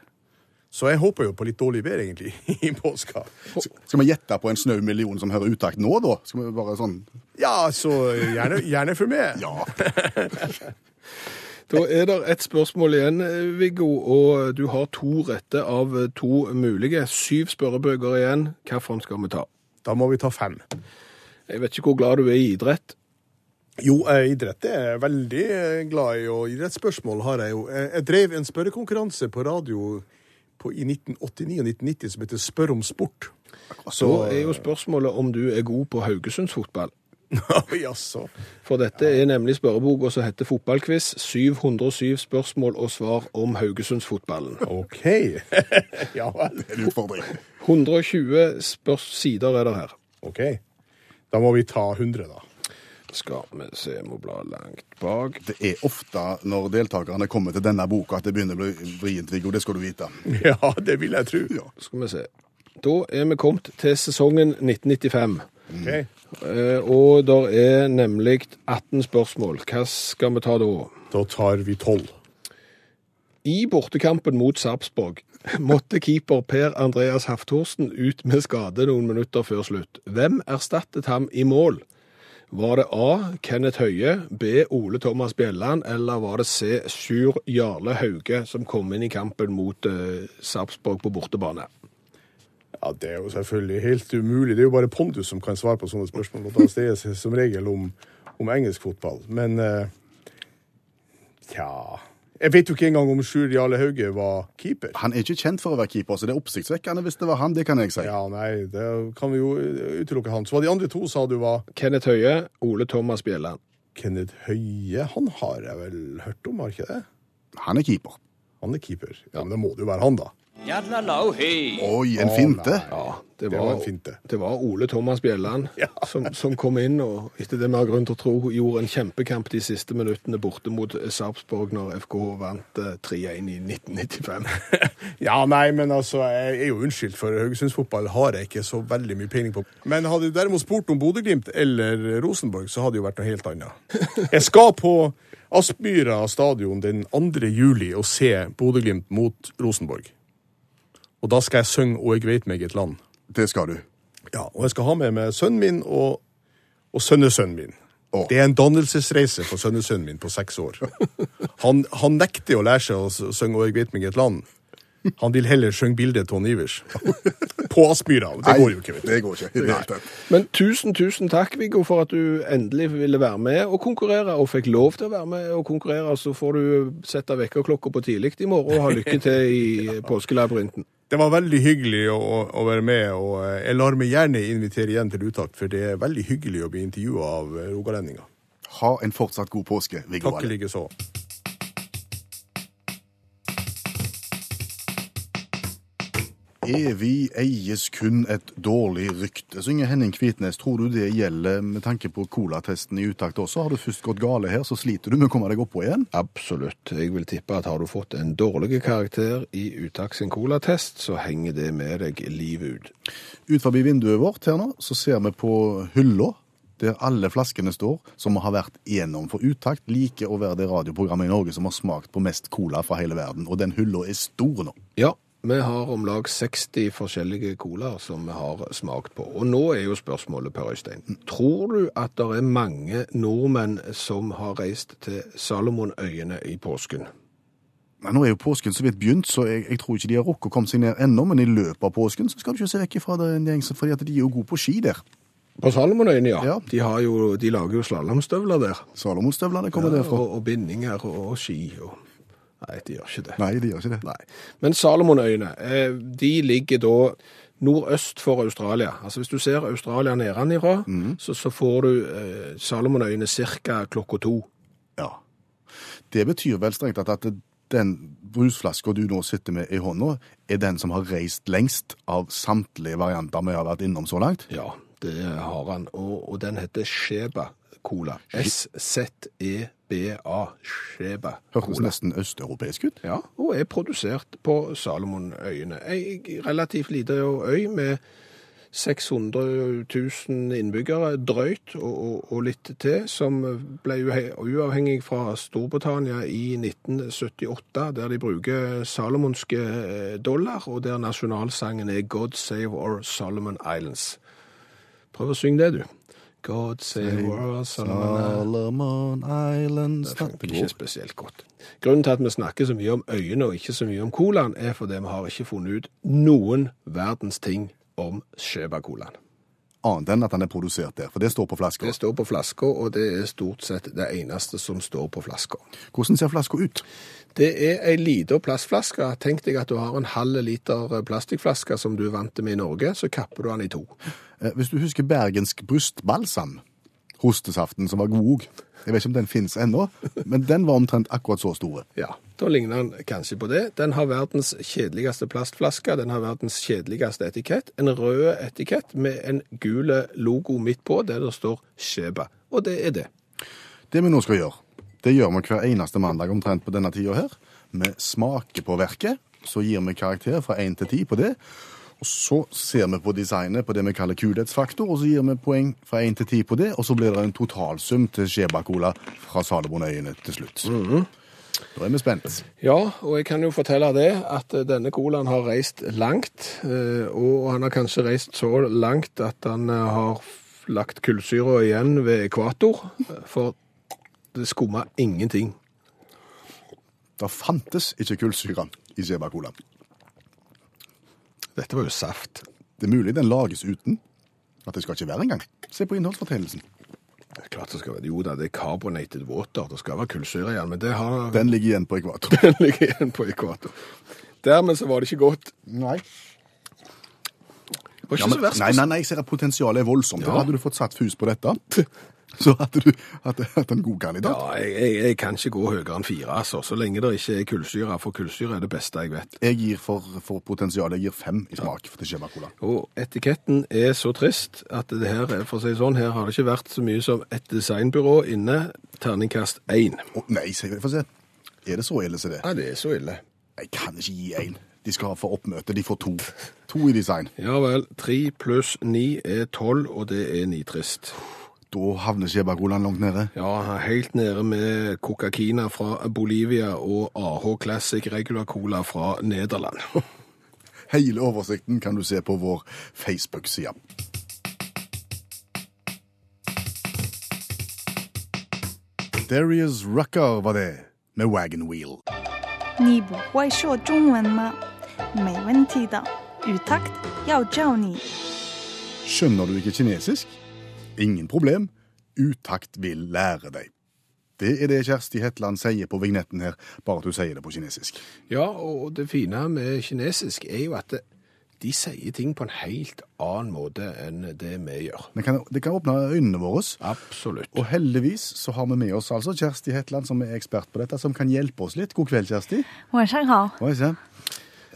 Så jeg håper jo på litt dårlig vær, egentlig, *laughs* i påska. Skal vi gjette på en snau million som hører utakt nå, da? Skal vi bare sånn Ja, så gjerne, gjerne for meg. Ja. *laughs* Da er det et spørsmål igjen, Viggo, og du har to rette av to mulige. Syv spørrebøker igjen. Hvilken skal vi ta? Da må vi ta fem. Jeg vet ikke hvor glad du er i idrett. Jo, eh, idrett er jeg veldig eh, glad i, og idrettsspørsmål har jeg jo. Eh, Jeg drev en spørrekonkurranse på radio på, i 1989 og 1990 som heter Spør om sport. Så er jo spørsmålet om du er god på Haugesundsfotball. *laughs* Jaså. For dette er nemlig spørreboka som heter Fotballquiz. 707 spørsmål og svar om Haugesundsfotballen. OK. *laughs* ja vel. En utfordring. 120 spørs sider er det her. OK. Da må vi ta 100, da. Skal vi se, jeg må bla langt bak. Det er ofte når deltakerne kommer til denne boka at det begynner å bli vrient, Viggo. Det skal du vite. *laughs* Ja, det vil jeg tro. Skal vi se. Da er vi kommet til sesongen 1995. Okay. Eh, Og der er nemlig 18 spørsmål. Hva skal vi ta da? Da tar vi 12. I bortekampen mot Sarpsborg måtte keeper Per Andreas Hafthorsen ut med skade noen minutter før slutt. Hvem erstattet ham i mål? Var det A. Kenneth Høie, B. Ole Thomas Bjelland, eller var det C. Sjur Jarle Hauge som kom inn i kampen mot eh, Sarpsborg på bortebane? Ja, Det er jo selvfølgelig helt umulig. Det er jo bare Pondus som kan svare på sånne spørsmål. Og da det seg som regel om, om engelsk fotball. Men eh, tja Jeg vet jo ikke engang om Sjur Jarle Hauge var keeper. Han er ikke kjent for å være keeper, så det er oppsiktsvekkende hvis det var han. Det kan jeg si. Ja, nei, det kan vi jo utelukke han. Så var de andre to, sa du var Kenneth Høie, Ole Thomas Bjelland. Kenneth Høie. Han har jeg vel hørt om, har ikke det? Han er keeper. Han er keeper. Ja, men det må det jo være han, da. Oi, en finte. Ja, det Det var en finte. det var Ole Thomas Bjelland Ja. som, som kom inn og etter det vi har grunn til å tro, gjorde en kjempekamp de siste minuttene borte mot Sarpsborg når FK vant eh, 3-1 i 1995. *laughs* Ja, nei, men altså, jeg er jo unnskyldt, for Haugesundsfotball har jeg ikke så veldig mye peiling på. Men hadde du derimot spurt om Bodø-Glimt eller Rosenborg, så hadde det jo vært noe helt annet. *laughs* Jeg skal på Aspmyra stadion den 2. juli og se Bodø-Glimt mot Rosenborg. Og da skal jeg synge 'Og jeg veit meg et land'. Det skal du. Ja, og jeg skal ha med meg sønnen min og, og sønnesønnen min. Oh. Det er en dannelsesreise for sønnesønnen min på seks år. Han, han nekter å lære seg å synge 'Og jeg vet meg et land'. Han vil heller synge bildet til Ivers. *laughs* På Aspmyra. Det går jo ikke, vet du. Det går ikke. i det hele tatt. Men tusen, tusen takk, Viggo, for at du endelig ville være med og konkurrere, og fikk lov til å være med og konkurrere. Så får du sette vekkerklokka på tidlig i morgen og ha lykke til i *laughs* påskelabyrinten. Det var veldig hyggelig å, å- være med, og eh, jeg lar meg gjerne invitere igjen til utakt, for det er veldig hyggelig å bli intervjua av eh, rogalendinger. Ha en fortsatt god påske, Viggo Takk like likeså. Evig eies kun et dårlig rykte, synger Henning Kvitnes. Tror du det gjelder med tanke på colatesten i utakt også? Har du først gått gale her, så sliter du med å komme deg oppå igjen? Absolutt. Jeg vil tippe at har du fått en dårlig karakter i Utakt sin colatest, så henger det med deg livet ut. Ut forbi vinduet vårt her nå, så ser vi på hylla der alle flaskene står, som har vært igjennom. For Utakt liker å være det radioprogrammet i Norge som har smakt på mest cola fra hele verden, og den hylla er stor nå. Ja, vi har om lag 60 forskjellige colaer som vi har smakt på. Og nå er jo spørsmålet, Per Øystein. Tror du at det er mange nordmenn som har reist til Salomonøyene i påsken? Nei, Nå er jo påsken så vidt begynt, så jeg, jeg tror ikke de har rukket å komme seg ned ennå, men i løpet av påsken så skal du ikke se vekk fra den Gjengsen, fordi at de er jo gode på ski der. På Salomonøyene, ja. Ja. De, har jo, de lager jo slalåmstøvler der. Salomonstøvlene kommer Ja, derfra. og, og bindinger og, og ski. Og... Nei, de gjør ikke det. Nei, de gjør ikke det. Nei. Men Salomonøyene, eh, de ligger da nordøst for Australia. Altså hvis du ser Australia nedenifra, så, så får du eh, Salomonøyene ca. klokka to. Ja. Det betyr vel strengt tatt at den brusflaska du nå sitter med i hånda, er den som har reist lengst av samtlige varianter vi har vært innom så langt. Ja, det har han. Og, og den heter Sheba Cola. S-Z-E-B-A. Sheba Hørtes nesten østeuropeisk ut. Ja, og er produsert på Salomonøyene. Ei relativt lita øy med 600 000 innbyggere drøyt og, og, og litt til, som ble uavhengig fra Storbritannia i 1978, der de bruker salomonske eh, dollar, og der nasjonalsangen er God Save Our Solomon Islands. Prøv å synge det, du. God save Islands. Solomon Islands Det funker ikke spesielt godt. Grunnen til at vi snakker så mye om øyene og ikke så mye om colaen, er fordi vi har ikke funnet ut noen verdens ting om Sheba-colaen. Annet enn at den er produsert der, for det står på flaska. Det står på flaska, og det er stort sett det eneste som står på flaska. Hvordan ser flaska ut? Det er ei lita plastflaske. Tenk deg at du har en halv liter plastikkflaske som du er vant med i Norge, så kapper du den i to. Eh, Hvis du husker bergensk brystbalsam, hostesaften som var god òg. Jeg vet ikke om den finnes ennå, men den var omtrent akkurat så store. Ja, da ligner den kanskje på det. Den har verdens kjedeligste plastflaske, den har verdens kjedeligste etikett. En rød etikett med en gule logo midt på, der det står Sheba. Og det er det. Det vi nå skal gjøre, det gjør vi hver eneste mandag omtrent på denne tida her. Vi smaker på verket, så gir vi karakter fra 1 til 10 på det. Og så ser vi på designet på det vi kaller kulhetsfaktor, og så gir vi poeng fra 1 til 10 på det, og så blir det en totalsum til Skjebakola fra Salomon-øyene til slutt. Da er vi spent. Ja, og jeg kan jo fortelle det at eh, denne colaen har reist langt, eh, og han har kanskje reist så langt at han eh, har lagt kullsyra igjen ved ekvator, for det skumma ingenting. Det fantes ikke kullsyre i Sheba Cola. Dette var jo saft. Det er mulig den lages uten. At det skal ikke være engang. Se på innholdsfortegnelsen. Det er klart det skal være, jo da, det er carbonated water, det skal være kullsyre igjen, men det har Den ligger igjen på ekvator. *laughs* den ligger igjen på ekvator. Dermed så var det ikke godt. Nei. Det var ikke Ja, men, så verst. nei, nei, nei, jeg ser at potensialet er voldsomt. Ja. Da hadde du fått satt fus på dette, *laughs* *laughs* så hadde du hatt, en god kandidat. Ja, jeg, jeg, jeg kan ikke gå høyere enn fire, altså, så lenge det ikke er kullsyre, for kullsyre er det beste jeg vet. Jeg gir for, for potensialet, jeg gir fem i smak for til Sheba Cola. Og etiketten er så trist at det her, er- for å si sånn, her har det ikke vært så mye som et designbyrå inne, terningkast 1. Oh, nei, få se. Er det så ille som det? Ja, det er så ille. Jeg kan ikke gi én. De skal få oppmøte. De får to. To i design. Ja vel, 3 pluss 9 er 12, og det er nitrist Da havner Sheba Colaen langt nede. Ja, helt nede med Coca-Kina fra Bolivia og AH Classic Regular Cola fra Nederland. *laughs* Hele oversikten kan du se på vår Facebook-side. Darius Rucker var det, med Wagon Wheel. 你不会说中文吗？没问题的，语 takt 要教你。 Skjønner du ikke kinesisk? Ingen problem, utakt vil lære deg. Det er det Kjersti Hetland sier på vignetten her, bare at hun sier det på kinesisk. Ja, og det fine med kinesisk er jo at det, de sier ting på en helt annen måte enn det vi gjør. Men kan, det kan åpne øynene våre. Absolutt. Og heldigvis så har vi med oss altså Kjersti Hetland, som er ekspert på dette, som kan hjelpe oss litt. God kveld, Kjersti.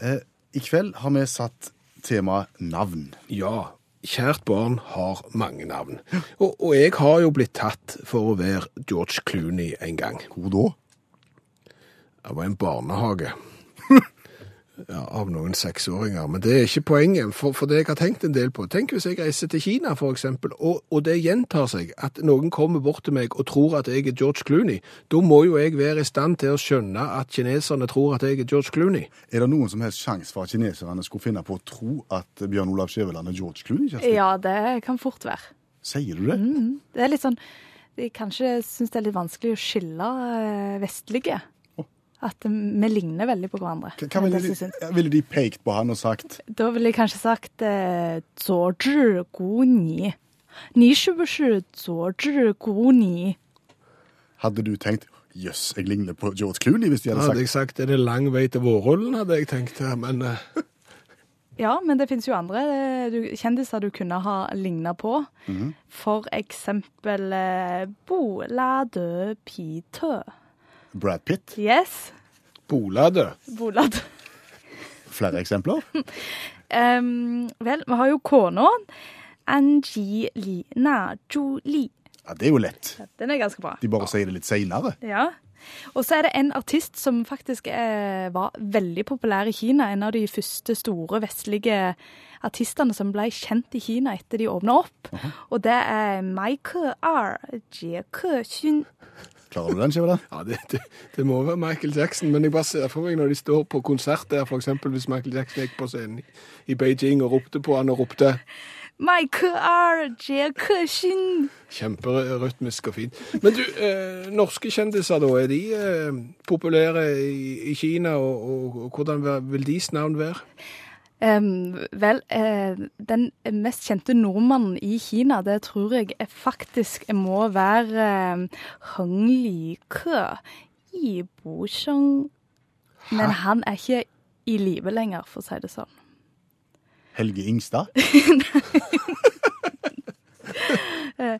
Eh, I kveld har vi satt temaet navn. Ja, kjært barn har mange navn. Og, og jeg har jo blitt tatt for å være George Clooney en gang. Hvor da? Det var en barnehage. *laughs* Ja, av noen seksåringer. Men det er ikke poenget, for, for det jeg har tenkt en del på. Tenk hvis jeg reiser til Kina, for eksempel, og, og det gjentar seg at noen kommer bort til meg og tror at jeg er George Clooney. Da må jo jeg være i stand til å skjønne at kineserne tror at jeg er George Clooney. Er det noen som helst sjanse for at kineserne skulle finne på å tro at Bjørn Olav Skjæveland er George Clooney? Kjersti? Ja, det kan fort være. Sier du det? Det er litt sånn De kanskje syns det er litt vanskelig å skille eh, vestlige at vi ligner veldig på hverandre. Hva ville de, ville de, pekt på han og sagt? Da ville de kanskje sagt eh, Hadde du tenkt jøss, yes, jeg ligner på George Clooney hvis de hadde sagt Hadde jeg sagt er det lang vei til vårrullen, hadde jeg tenkt, men eh. *laughs* Ja, men det finnes jo andre eh, kjendiser du kunne ha ligna på. Mm -hmm. For eksempel Bola de Pitø. Brad Pitt? Yes. Bolade. Bolade. Flere eksempler? *laughs* um, vel, vi har jo kona. Angelina Jolie. Ja, Det er jo lett. Den er ganske bra. De bare sier det litt seinere. Ja. Og så er det en artist som faktisk eh, var veldig populær i Kina. En av de første store vestlige artistene som ble kjent i Kina etter de åpna opp. Og det er Michael R. Xun. Klarer du den, Skjæveland? Ja, det, det, det må være Michael Jackson, men jeg bare ser for meg når de står på konsert der, eksempel hvis Michael Jackson gikk på scenen i, Beijing og ropte på han og ropte. Kjemperytmisk og fint. Men du, eh, norske kjendiser da, er de eh, populære i, i Kina, og, og, og hvordan vil deres navn være? Em, vel, uh, den mest kjente nordmannen i Kina, det tror jeg er faktisk må være Hong Heng Like i Bosheng. Men han er ikke i live lenger, for å si det sånn. Helge Ingstad? *laughs* Nei.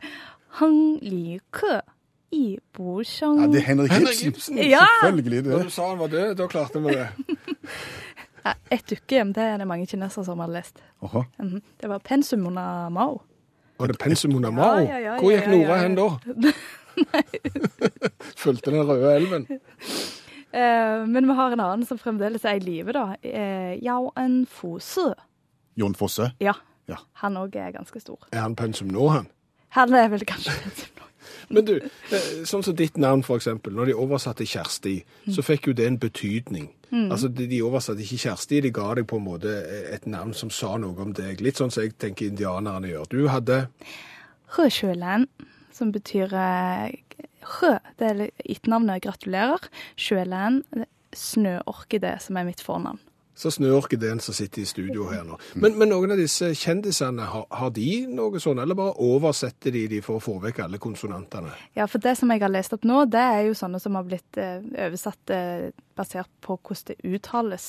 Heng Like i Bosheng. Ja, det er Henrik Henrik Ibsen. Ibsen. Ja! Selvfølgelig. Da du sa han var død, da klarte vi det. *laughs* Ja, Et dukkehjem, det er det mange kinesere som har lest. Mhm. Det var pensum under Mao. Var det pensum under Mao? Ja, ja, ja, Hvor ja, gikk ja, Nora ja. hen da? *laughs* *laughs* Fulgte den røde elven. *laughs* Eh, men vi har en annen som fremdeles er i live, da. Eh, Yao En Fose. Jon Fosse. Ja. Ja. Han òg er ganske stor. Er han pensum nå, han? Han er vel kanskje pensum nå. Men du, eh, sånn som ditt navn for eksempel, når de oversatte Kjersti, så fikk jo det en betydning. Altså, de, de oversatte ikke Kjersti, de ga deg på en måte et navn som sa noe om deg. Litt sånn som jeg tenker indianerne gjør. Du hadde He Sjøland, som betyr Rød, det er etternavnet gratulerer. Sjøland, snøorkidé, som er mitt fornavn. Så snøorkideen som sitter i studio her nå. Men, men noen av disse kjendisene, har, har de noe sånn, eller bare oversetter de de for å få vekk alle konsonantene? Ja, for det som jeg har lest opp nå, det er jo sånne som har blitt eh, oversatt eh, basert på hvordan det uttales.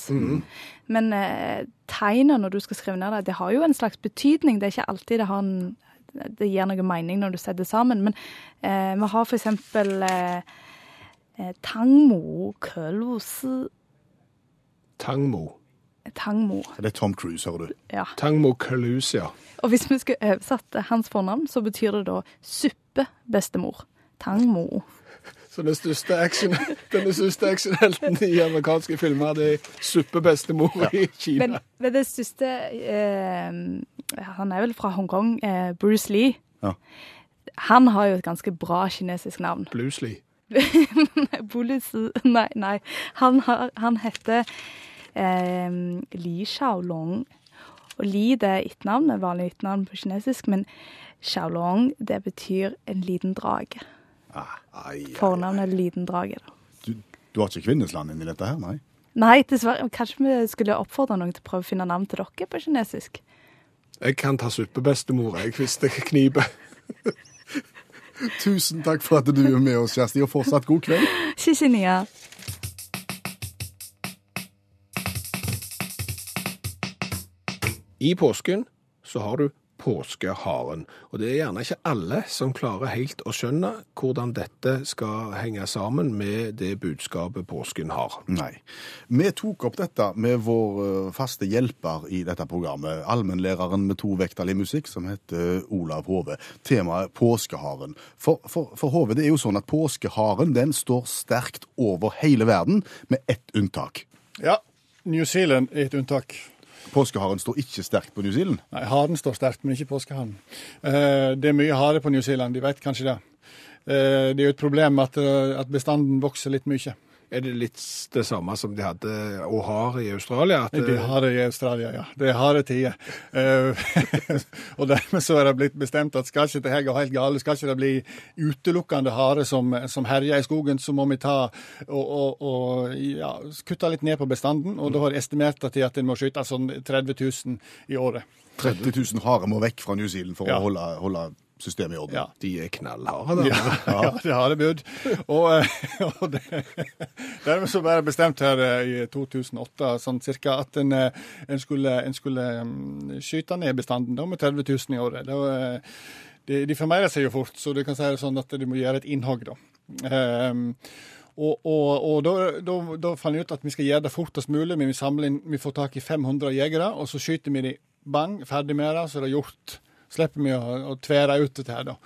Men eh, tegnet når du skal skrive ned det, det har jo en slags betydning. Det er ikke alltid det har en det gir noe mening når du setter det sammen. Men eh, vi har eksempel eh, eh, Tangmo Kølusi Tangmo. Tangmo, Det er Tom Cruise, hører du. ja. Tangmo Calusia. Og hvis vi skulle oversatt hans fornavn, så betyr det da suppebestemor. Tangmo. Så den største action, *laughs* den største actionhelten i amerikanske filmer, det er suppebestemor i Kina. Men, men det største eh, Han er vel fra Hongkong, eh, Bruce Lee. Ja. Han har jo et ganske bra kinesisk navn. Bruce Lee. *laughs* Nei, nei. Han, har, han heter eh, Li Xiaolong. Og Li det er etternavn, et vanlig etternavn på kinesisk, men Xiaolong det betyr en liten drage. Ai, Fornavnet liten drage. da. Du, du har ikke Kvinnesland inni dette her, nei? Nei, dessverre. Kanskje vi skulle oppfordre noen til å prøve å finne navn til dere på kinesisk? jeg kan ta suppebestemor, jeg, hvis det kniper. *laughs* Tusen takk for at du er med oss, Kjersti, og fortsatt god kveld. I påsken så har du påskeharen, og det er gjerne ikke alle som klarer helt å skjønne hvordan dette skal henge sammen med det budskapet påsken har. Nei. Vi tok opp dette med vår eh, faste hjelper i dette programmet, allmennlæreren med to i musikk, som heter Olav Hove. Temaet påskeharen. For, for, for Hove, det er jo sånn at påskeharen den står sterkt over hele verden, med ett unntak. Ja, New Zealand er et unntak. Påskeharen står ikke sterkt på New Zealand. Nei, Haren står sterkt, men ikke påskeharen. Eh, det er mye hare på New Zealand, de vet kanskje det. Eh, det er jo et problem at, eh, at bestanden vokser litt mye. Er det litt det samme som de hadde og har i Australia? At, De har det i Australia, ja. Det er harde tider. Eh, *laughs* og dermed så er det blitt bestemt at skal ikke dette gå helt galt, skal ikke det bli utelukkende hare som, som herjer i skogen, så må vi ta og, og, og ja, kutte litt ned på bestanden. Og da har jeg estimert det til at en må skyte sånn 30 000 i året. 30 000 hare må vekk fra New Zealand for Ja. å holde, holde systemet i orden. Ja. de er knallharde. Ja, *laughs* ja, det har det bud. Og, eh, *laughs* og det, dermed så ble det bestemt her eh, i 2008 sånn cirka at en, eh, en skulle, en skulle mm, skyte ned bestanden da, med 30 000 i året. Da, de, de formerer seg jo fort, så du kan si det sånn at de må gjøre et innhogg, da. Um, og, og, og da, da, da fant jeg ut at vi skal gjøre det fortest mulig. Men vi inn, vi får tak i 500 jegere, og så skyter vi de bang, ferdig med det, så er det gjort. Slipper vi å, å tvære ut dette her, da.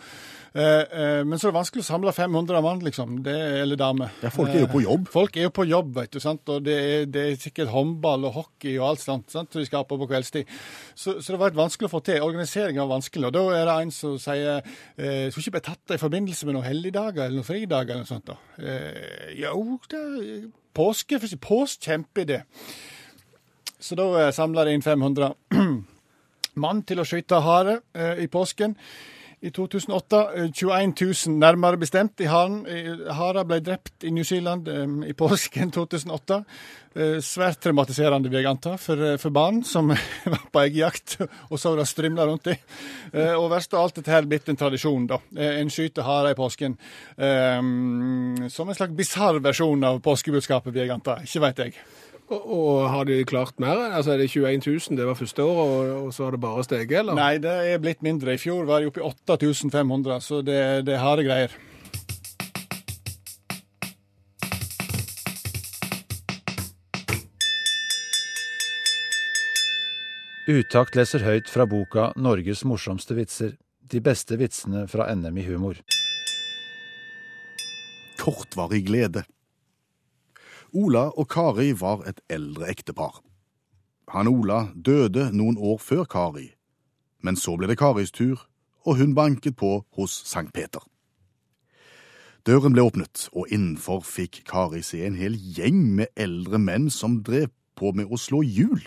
Eh, eh, men så er det vanskelig å samle 500 mann, liksom. Det, eller damer. Ja, folk er jo på jobb. Eh, folk er jo på jobb, vet du. sant? Og det er, det er sikkert håndball og hockey og alt sånt sant? som de skal på på kveldstid. Så, så det var vært vanskelig å få til. Organiseringen var vanskelig. Og da er det en som sier eh, Skulle ikke bare tatt i forbindelse med noen helligdager eller noen fridager eller noe sånt, da. Eh, jo, det er påske. Påsk, det. Så da samla de inn 500 *clears throat* mann til å skyte hare eh, i påsken. I 2008 eh, 21 000 nærmere bestemt i haren. Eh, Harer ble drept i New Zealand eh, i påsken *laughs* 2008. Eh, Svært traumatiserende, vil jeg anta, for, for barn som *laughs* var på eggjakt og så det strimla rundt dem. Og verst av alt, dette her er blitt en tradisjon, da. En skyter harer i påsken. Som en slags bisarr versjon av påskebudskapet, vil jeg anta. Ikke veit jeg. Og, og har de klart mer? Altså Er det 21 000 det var første året, og, og så har det bare steget, eller? Nei, det er blitt mindre. I fjor var de oppe i 8500, så det, det er harde greier. Utakt leser høyt fra boka 'Norges morsomste vitser'. De beste vitsene fra NM i humor. Kortvarig glede. Ola og Kari var et eldre ektepar. Han Ola døde noen år før Kari, men så ble det Karis tur, og hun banket på hos Sankt Peter. Døren ble åpnet, og innenfor fikk Kari se en hel gjeng med eldre menn som drev på med å slå hjul.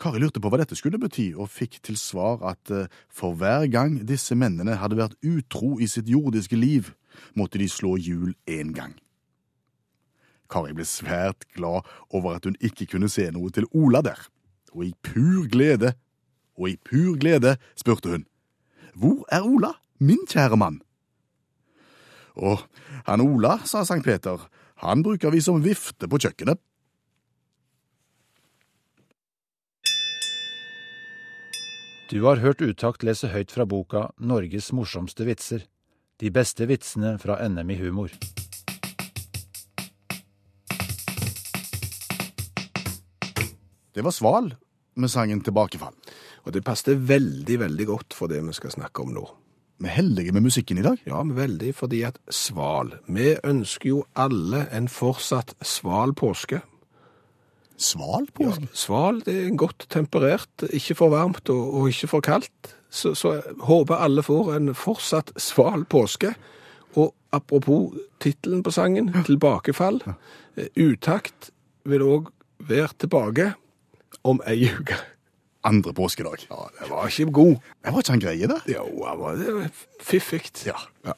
Kari lurte på hva dette skulle bety, og fikk til svar at eh, for hver gang disse mennene hadde vært utro i sitt jordiske liv, måtte de slå hjul én gang. Kari ble svært glad over at hun ikke kunne se noe til Ola der, og i pur glede, og i pur glede spurte hun, Hvor er Ola, min kjære mann? Å, han Ola, sa Sankt Peter, han bruker vi som vifte på kjøkkenet. Du har hørt Utakt lese høyt fra boka 'Norges morsomste vitser'. De beste vitsene fra NM i humor. Det var Sval med sangen Tilbakefall. Og det passet veldig, veldig godt for det vi skal snakke om nå. Vi er heldige med musikken i dag. Ja, veldig, fordi at sval Vi ønsker jo alle en fortsatt sval påske. Sval påske? Ja, sval det er godt temperert, ikke for varmt og, og ikke for kaldt. Så, så håper alle får en fortsatt sval påske. Og apropos tittelen på sangen, 'Tilbakefall'. eh, Utakt vil òg være tilbake om ei uke. Andre påskedag. Ja, det var ikke god. Det var ikke han greie, det? Jo, det var det fiffig. Ja. ja.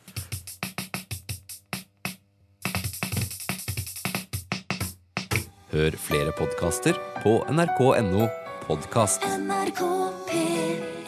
Hør flere podkaster på nrk.no podkast. NRK P1